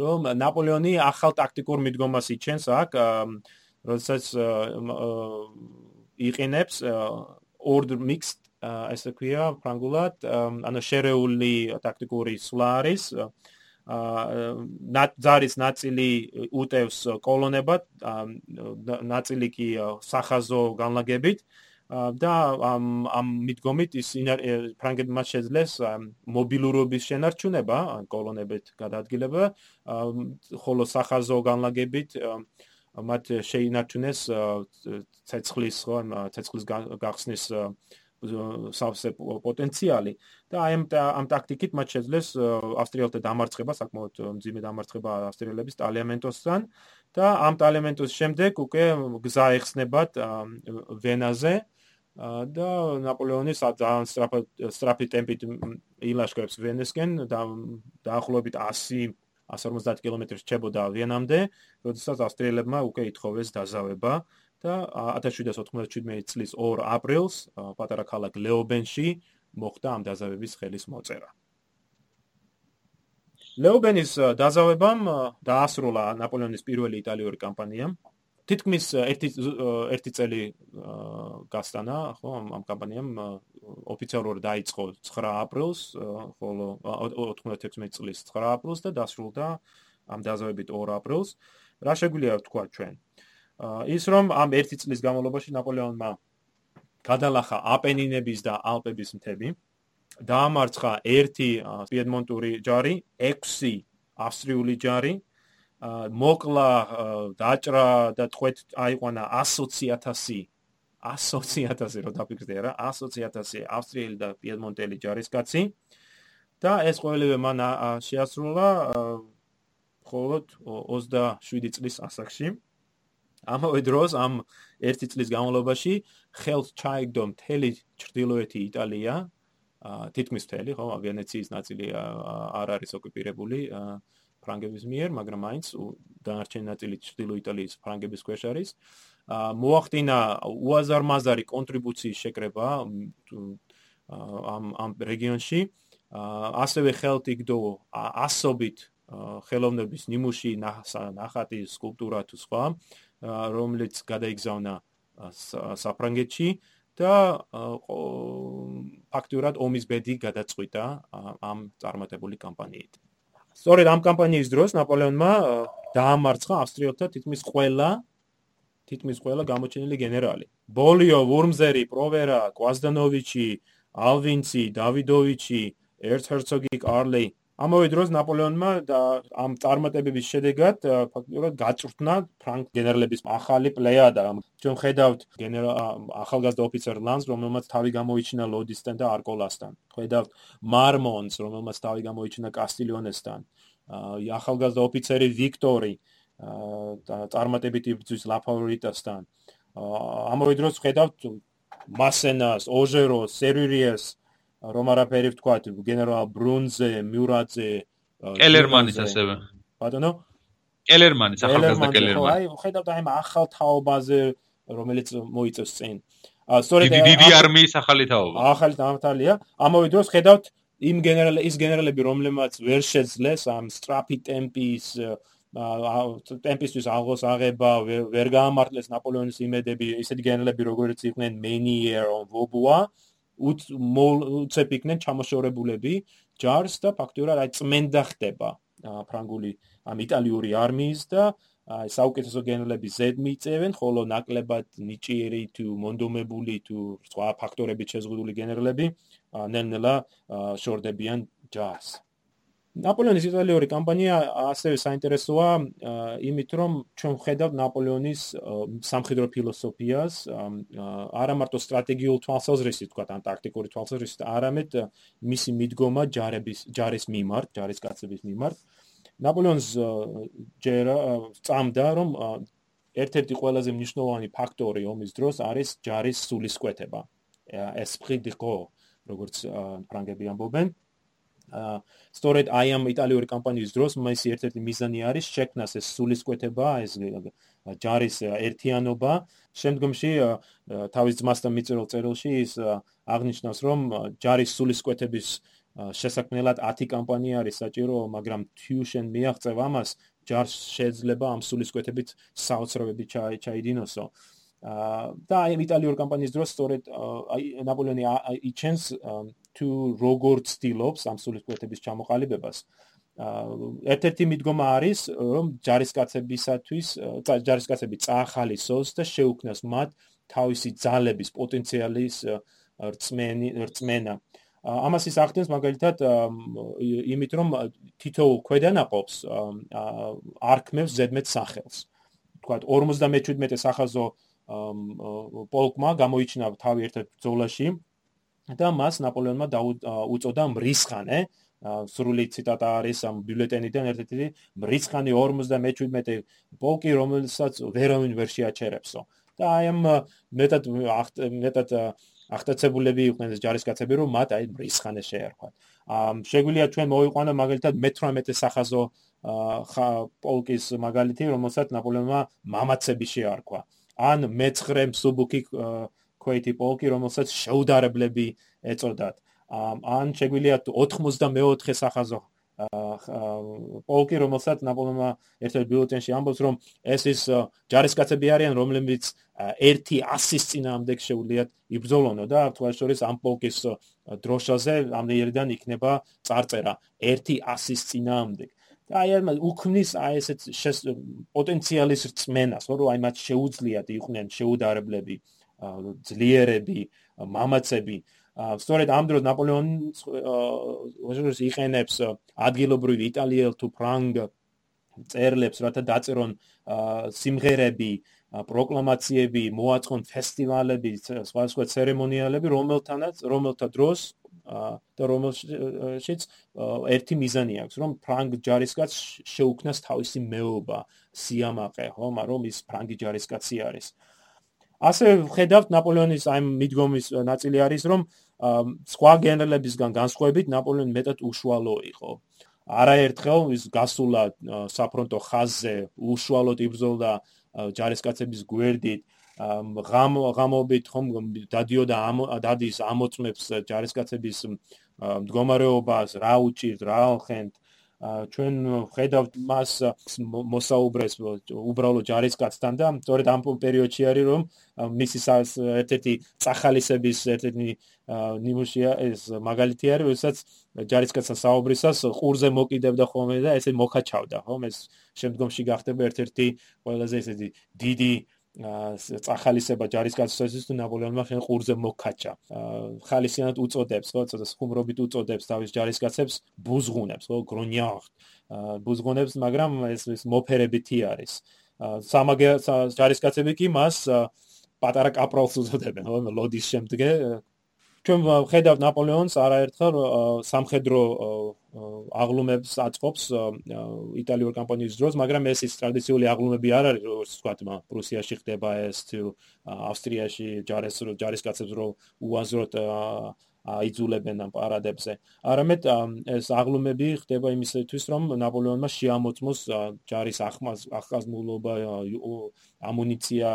რომ ნაპოლეონი ახალ ტაქტიკურ მიდგომას იჩენს აქ როდესაც იყინებს order mixed ასე ქვია ფრანგულად ანუ შერეული ტაქტიკური სვლა არის აა ზარის ნაწილი უტევს კოლონებად ნაწილი კი სახაზო განლაგებით და ამ ამ მიდგომით ის ფრანგებმა შეძლეს მობილურობის შენარჩუნება კოლონებით გადაადგილება ხოლო სახაზო განლაგებით მათ შეინარჩუნეს ცეცხლის ხო ცეცხლის გახსნის სავსე პოტენციალი და აი ამ ტაქტიკით მათ შეძლეს ავსტრიელთა დამარცხება საკმაოდ მძიმე დამარცხება ავსტრიელების ტალემენტოსთან და ამ ტალემენტოს შემდეგ უკვე გზა ეხსნებათ ვენაზე და ნაპოლეონის ძალიან სწრაფი სწრაფი ტემპით ილაშქრებს ვენესკენ და დაახლოებით 100 150 კილომეტრი რჩებოდა ვენამდე, როდესაც ავსტრიელებმა უკვე ითხოვეს დაზავება და 1797 წლის 2 აპრილს პატარა ქალაქ ლეობენში მოხდა ამ დაზავების ხელის მოწერა. ლეობენის დაზავებამ დაასრულა ნაპოლეონის პირველი იტალიური კამპანია. თითქმის ერთი ერთი წელი გასტანა, ხო, ამ კამპანიამ ოფიციალურად დაიწყო 9 აპრილს, ხოლო 96 წლის 9 აპრილს და დასრულდა ამ დაზავებით 2 აპრილს. რა შეგვიძლია ვთქვა ჩვენ? ის რომ ამ ერთი წლის განმავლობაში ნაპოლეონმა გადალახა აპენინების და ალპების მთები, დაამარცხა ერთი პიედმონტური ჯარი, 6 ავსტრიული ჯარი, მოკლა დაჭრა და თქვეთ აიყვანა 100.000 100.000 რო დაფიქრდე რა 100.000 ავსტრიელი და პიედმონტელი ჯარისკაცი და ეს ყველივე მან შეასრულა მხოლოდ 27 წლის ასაკში ამავე დროს ამ ერთი წლის განმავლობაში ხელს ჩაიგდო მთელი ჩრდილოეთი იტალია თითქმის მთელი ხო ვენეციის ნაწილი არ არის ოკუპირებული ფრანგების მიერ, მაგრამ მაინც დანარჩენი ნაწილი ჩრდილო იტალიის ფრანგების ქვეშ არის. მოახდინა უაზარმაზარი კონტრიბუციის შეკრება ამ ამ რეგიონში. ასევე ხელთ იგდო ასობით ხელოვნების ნიმუში ნახატი სკულპტურა თუ სხვა, რომელიც გადაიგზავნა საფრანგეთში და ფაქტურად ომის ბედი გადაწყვიტა ამ წარმატებული კამპანიით. სწორედ ამ კამპანიის დროს ნაპოლეონმა დაამარცხა ავსტრიელთა თითქმის ყველა თითქმის ყველა გამოჩენილი გენერალი. ბოლიო, ვურმზერი, პროვერა, კვაზდანოვიჩი, ალვინცი, დავიდოვიჩი, ერცჰერცოგი კარლი ამავე დროს ნაპოლეონმა და ამ წარმატებების შედეგად ფაქტობრივად გაჭრთნა ფრანგ გენერლების ახალი პლეიადა. ჩვენ ხედავთ გენერალ ახალგაზრდა ოფიცერ ლანს, რომელმაც თავი გამოიჩინა ლოდისთან და არკოლასთან. ხედავთ მარმონს, რომელმაც თავი გამოიჩინა კასტილიონესთან. ახალგაზრდა ოფიცერი ვიქტორი წარმატებით იბრძვის ლაფავრიტასთან. ამავე დროს ხედავთ მასენას, ოჟეროს, სერვირიეს რომ არაფერი ვთქვა გენერალ ბრუნზე, მიურაძე, კელერმანის ასევე. ბატონო? კელერმანის, ახალგაზრდა კელერმანი. აი, ხედავთ აი ამ ახალ თაობაზე, რომელიც მოიწევს წინ. აა, სწორედ დიდი არმიის ახალი თაობა. ახალი თაობაა. ამავე დროს ხედავთ იმ გენერალ ის გენერალები, რომლებმაც ვერ შეძლეს ამ სტრაფი ტემპის აა ტემპისთვის აღოს აღება ვერ გაამართლეს ნაპოლეონის იმედები, ისეთი გენერალები როგორიც იყვნენ მენიერ, ვობუა, უცებ იქნენ ჩამოშორებულები ჯარს და ფაქტურად აი წმენდა ხდება ფრანგული ამ იტალიური არმიის და აი საუკეთესო გენერლები ზედ მიწევენ, ხოლო ნაკლებად ნიჭიერი თუ მონდომებული თუ სხვა ფაქტორებით შეზღუდული გენერლები ნელ-ნელა შორდებიან ჯარს. ნაპოლეონის იტალიური კამპანია ასევე საინტერესოა იმით რომ ჩვენ ვხედავთ ნაპოლეონის სამხედრო ფილოსოფიას არა მარტო სტრატეგიულ თვალსაზრისით თქვა ან ტაქტიკური თვალსაზრისით არამედ მისი მიდგომა ჯარების ჯარის მიმართ ჯარის კაცების მიმართ. ნაპოლეონს ჯერა წამდა რომ ერთ-ერთი ყველაზე მნიშვნელოვანი ფაქტორი ომის დროს არის ჯარის სულისკვეთება esprit de corps როგორც ფრანგები ამბობენ სწორედ აი ამ იტალიური კამპანიის დროს მისი ერთ-ერთი მიზანი არის შექმნას ეს სულისკვეთება, ეს ჯარის ერთიანობა. შემდგომში თავის ძმასთან მიწერილ წერილში ის აღნიშნავს, რომ ჯარის სულისკვეთების შესაქმნელად 10 კამპანია არის საჭირო, მაგრამ თიუშენ მიაღწევ ამას, ჯარს შეიძლება ამ სულისკვეთებით საოცრებები ჩაიდინოსო. და აი იტალიური კამპანიის დროს სწორედ აი ნაპოლეონი იჩენს თუ როგორ ცდილობს ამ სულისკვეთების ჩამოყალიბებას. ერთ-ერთი მიდგომა არის, რომ ჯარისკაცებისათვის ჯარისკაცები წაახალისოს და შეუქმნას მათ თავისი ძალების პოტენციალის რწმენი რწმენა. ამას ის ახდენს მაგალითად იმით, რომ თითოეულ ქვედანაყოფს არქმევს ზედმეტ სახელს. თქვათ 57 სახაზო პოლკმა გამოიჩინა თავი ერთ-ერთ ბრძოლაში და მას ნაპოლეონმა დაუწოდა მრისხანე. სრული ციტატა არის ამ ბიულეტენიდან ერთ-ერთი მრისხანი 57 პოლკი რომელსაც ვერავინ ვერ შეაჩერებსო. და აი ამ მეტად მეტად ახტაცებულები იყვნენ ეს ჯარისკაცები რომ მათ აი მრისხანე შეერქვათ ამ შეგვიძლია ჩვენ მოვიყვანო მაგალითად მე-18 სახაზო პოლკის მაგალითი რომელსაც ნაპოლეონმა მამაცები შეარქვა. ან მე-9 მსუბუქი ქვეითი პოლკი, რომელსაც შეუდარებლები ეწოდათ. ან შეგვიძლია 84 სახაზო პოლკი, რომელსაც ნაპოლეონმა ერთ-ერთ ბიულეტენში ამბობს, რომ ეს ის ჯარისკაცები არიან, რომლებიც ერთი 100-ის წინააღმდეგ შეუძლიათ იბრძოლონო და თვალშორის ამ პოლკის დროშაზე ამდენიდან იქნება წარწერა ერთი 100-ის წინააღმდეგ. და აი ამ უქმნის აი ესეთ პოტენციალის რწმენას, რომ აი მათ შეუძლიათ იყვნენ შეუდარებლები ძლიერები, მამაცები. სწორედ ამ დროს ნაპოლეონი უშუალოდ იყენებს ადგილობრივ იტალიელ თუ ფრანგ წერლებს, რათა დაწერონ სიმღერები, პროკლამაციები, მოაწყონ ფესტივალები, სხვა სხვა ცერემონიალები, რომელთანაც რომელთა დროს და რომელშიც ერთი მიზანი აქვს, რომ ფრანგ ჯარისკაც შეუქმნას თავისი მეობა, სიამაყე, ხო, მაგრამ ის ფრანგი ჯარისკაცი არის. ასე ვხედავთ ნაპოლეონის აი მიდგომის ნაწილი არის რომ სხვა გენერლებისგან განსხვავებით ნაპოლეონი მეტად უშუალო იყო. არაერთხელ ის გასულა საფრონტო ხაზზე უშუალოდ იბრძოლდა ჯარისკაცების გვერდით ღამ ღამობით ხომ დადიოდა დადის ამოწმებს ჯარისკაცების მდგომარეობას რა უჭირთ რა ხენთ ჩვენ ხედავთ მას მოსაუბრეს უბრალოდ ჯარისკაცთან და სწორედ ამ პერიოდში არის რომ მისი ერთ-ერთი წახალისების ერთ-ერთი ნიმუშია ეს მაგალითი არის როდესაც ჯარისკაცთან საუბრისას ყურზე მოკიდებდა ხოლმე და ესე მოკაჩავდა ხომ? ეს შემდგომში გახდება ერთ-ერთი ყველაზე ესეთი დიდი წახალისება ჯარისკაცების თუ ნაპოლეონმა ხენ ყურზე მოკაჭა. ხალისიანად უწოდებს, ხო, ცოტა ხუმრობით უწოდებს თავის ჯარისკაცებს ბუზღუნებს, ხო, გრონიახ. ბუზღუნებს, მაგრამ ეს ეს მოფერებითი არის. სამაგე ჯარისკაცები კი მას პატარა კაპრალს უწოდებენ, ხო, ლოდის შემდგე ჩვენ ხედავთ ნაპოლეონს არაერთხელ სამხედრო აღლუმებს აწყობს იტალიურ კამპანიის დროს, მაგრამ ეს ის ტრადიციული აღლუმები არ არის, როგორც თქვა, პრუსიაში ხდება ეს თუ ავსტრიაში ჯარის ჯარისკაცებს რო უაზროდ აიძულებენ ამ პარადებზე. არამედ ეს აღლუმები ხდება იმისათვის, რომ ნაპოლეონმა შეამოწმოს ჯარის ახალმულობა, ამუნიცია,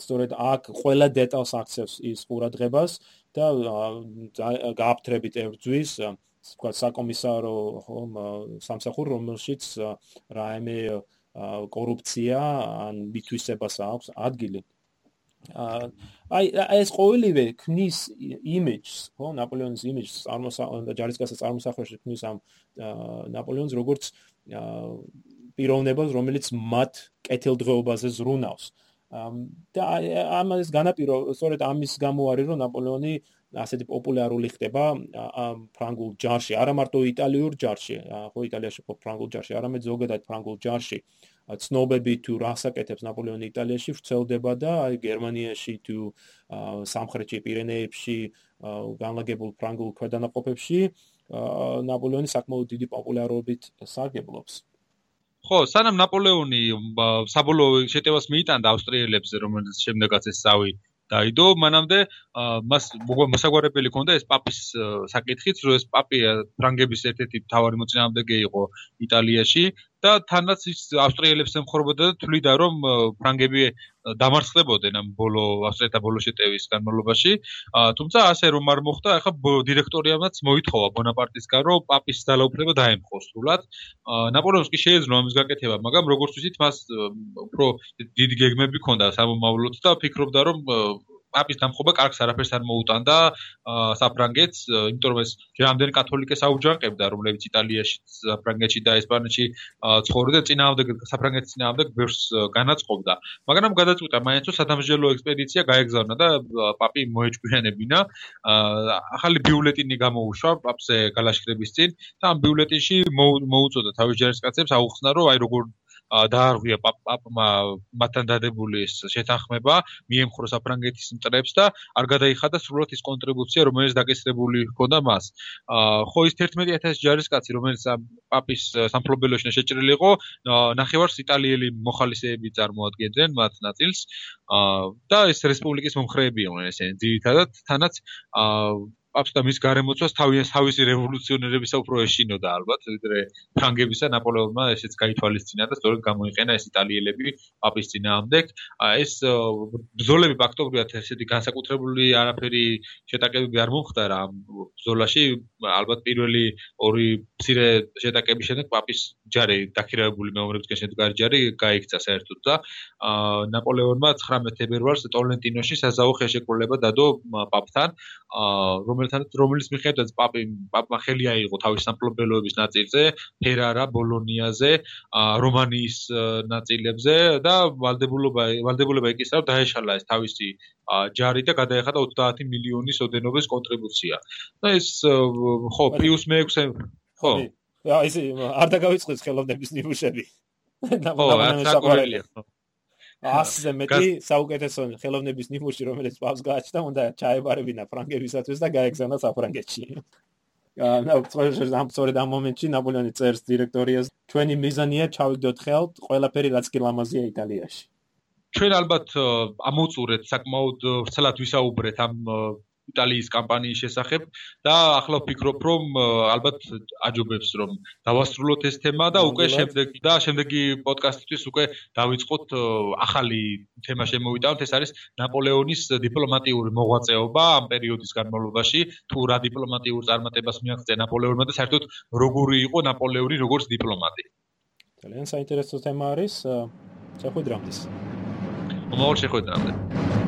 სწორედ აქ ყველა დეტალს აქცევს ის ყურადღებას და გააფთრებით ერძვის თქვა საკომისარო ხომ სამსახურ რომელშიც რაიმე კორუფცია ან მითვისებას აქვს ადგილი. აი ეს ყოველივე ქმნის იმიჯს ხო ნაპოლეონის იმიჯს წარმოსახვა ჯარისკაცის წარმოსახვაში ქმნის ამ ნაპოლეონს როგორც პიროვნებას რომელიც მათ კეთილდღეობაზე ზრუნავს და ამას განაპირო სწორედ ამის გამო არის რომ ნაპოლეონი ასეთი პოპულარული ხდება ფრანგულ ჯარში, არა მარტო იტალიურ ჯარში, ხო იტალიაში ხო ფრანგულ ჯარში, არამედ ზოგადად ფრანგულ ჯარში. ცნობები თუ რასაკეთებს ნაპოლეონი იტალიაში ვრცელდება და აი გერმანიაში თუ სამხრეთში პირენეებში განლაგებულ ფრანგულ ქვედანაყოფებში ნაპოლეონი საკმაოდ დიდი პოპულარობით სარგებლობს. ხო, სანამ ნაპოლეონი საბოლოო შეტევას მიიტანდა ავსტრიელებს, რომელზეც შემდეგაც ეს ზავი დაიდო, მანამდე მას მოსაგვარებელი ქონდა ეს პაპის საკითხიც, რომ ეს პაპი ფრანგების ერთ-ერთი მთავარი მოწინააღმდეგე იყო იტალიაში და თანაც ის ავსტრიელებს ემხრობოდა და თვლიდა რომ ფრანგები დამარცხდებოდნენ ამ ბოლო ავსტრიეთა ბოლო შეტევის განმავლობაში. თუმცა ასე რომ არ მოხდა, ახლა დირექტორიამაც მოითხოვა ბონაპარტისგან რომ პაპის ძალაუფლება დაემხოს სრულად. ნაპოლეონს კი შეეძლო ამის გაკეთება, მაგრამ როგორც ვთქვით, მას უფრო დიდი გეგმები ჰქონდა სამომავლოდ და ფიქრობდა რომ პაპის დამხობა კარგს არაფერს არ მოუტანდა საფრანგეთს, იმიტომ რომ ეს ჯერამდენ კათოლიკეს აუჯანყებდა, რომლებიც იტალიაში, საფრანგეთში და ესპანეთში ცხოვრობდნენ, წინააღმდეგ საფრანგეთის წინააღმდეგ ბევრს განაწყობდა. მაგრამ გადაწყვიტა მაინც რომ სადამსჯელო ექსპედიცია გაეგზავნა და პაპი მოეჭკვიანებინა. ახალი ბიულეტინი გამოუშვა პაპზე გალაშქრების წინ და ამ ბიულეტინში მოუწოდა თავის ჯარისკაცებს აუხსნა რომ აი როგორ დაარღვია პაპმა მათთან დადებული ეს შეთანხმება, მიემხრო საფრანგეთის მტრებს და არ გადაიხადა სრულად ის კონტრიბუცია, რომელიც დაკისრებული ჰქონდა მას. ხო ის 11000 ჯარისკაცი, რომელიც პაპის სამფლობელოში შეჭრილი იყო, ნახევარს იტალიელი მოხალისეები წარმოადგენდნენ მათ ნაწილს. და ეს რესპუბლიკის მომხრეები იყვნენ ესენი. ძირითადად თანაც პაპს და მის გარემოცვას თავის თავისი რევოლუციონერებისა უფრო ეშინოდა ალბათ ვიდრე ფრანგებისა ნაპოლეონმა ესეც გაითვალისწინა და სწორედ გამოიყენა ეს იტალიელები პაპის ძინაამდე ეს ბზოლები ფაქტობრივად ესეთი განსაკუთრებული არაფერი შეტაკებები არ მომხდარა ამ ბზოლაში ალბათ პირველი ორი მცირე შეტაკების შემდეგ პაპის ჯარი დაქირავებული მეომრებისგან შედგარი ჯარი გაიქცა საერთოდ და ნაპოლეონმა 19 თებერვალს ტოლენტინოში საზავო ხელშეკრულება დადო პაპთან. რომ რომელთანაც რომელიც მიხედვაც პაპი პაპმა ხელი აიღო თავის სამფლობელოების ნაწილზე, ფერარა, ბოლონიაზე, რომანიის ნაწილებზე და ვალდებულობა ვალდებულება ეკისრა დაეშალა ეს თავისი ჯარი და გადაეხადა 30 მილიონის ოდენობის კონტრიბუცია. და ეს ხო, პიუს მე-6 ხო. აი ეს არ დაგავიწყდეს ხელოვნების ნიმუშები. ხო, საკურელია. ხო. ასზე მეტი საუკეთესო ხელოვნების ნიმუში რომელიც პავს გააჩნდა უნდა ჩაებარებინა ფრანგებისათვის და გაეგზავნა საფრანგეთში. აა სწორედ ამ სწორედ ამ მომენტში ნაპოლეონი წერს დირექტორიას ჩვენი მიზანია ჩავიგდოთ ხელთ ყველაფერი რაც კი ლამაზია იტალიაში. ჩვენ ალბათ ამოწურეთ საკმაოდ ვრცელად ვისაუბრეთ ამ იტალიის კამპანიის შესახებ და ახლა ვფიქრობ რომ ალბათ აჯობებს რომ დავასრულოთ ეს თემა და უკვე შემდეგ და შემდეგი პოდკასტისთვის უკვე დავიწყოთ ახალი თემა შემოვიტანოთ. ეს არის ნაპოლეონის დიპლომატიური მოღვაწეობა ამ პერიოდის განმავლობაში. თუ რა დიპლომატიურ წარმატებას მიაღწია ნაპოლეონმა და საერთოდ როგორი იყო ნაპოლეონი როგორც დიპლომატი? ძალიან საინტერესო თემა არის შეხვედრამდე მომავალ შეხვედრამდე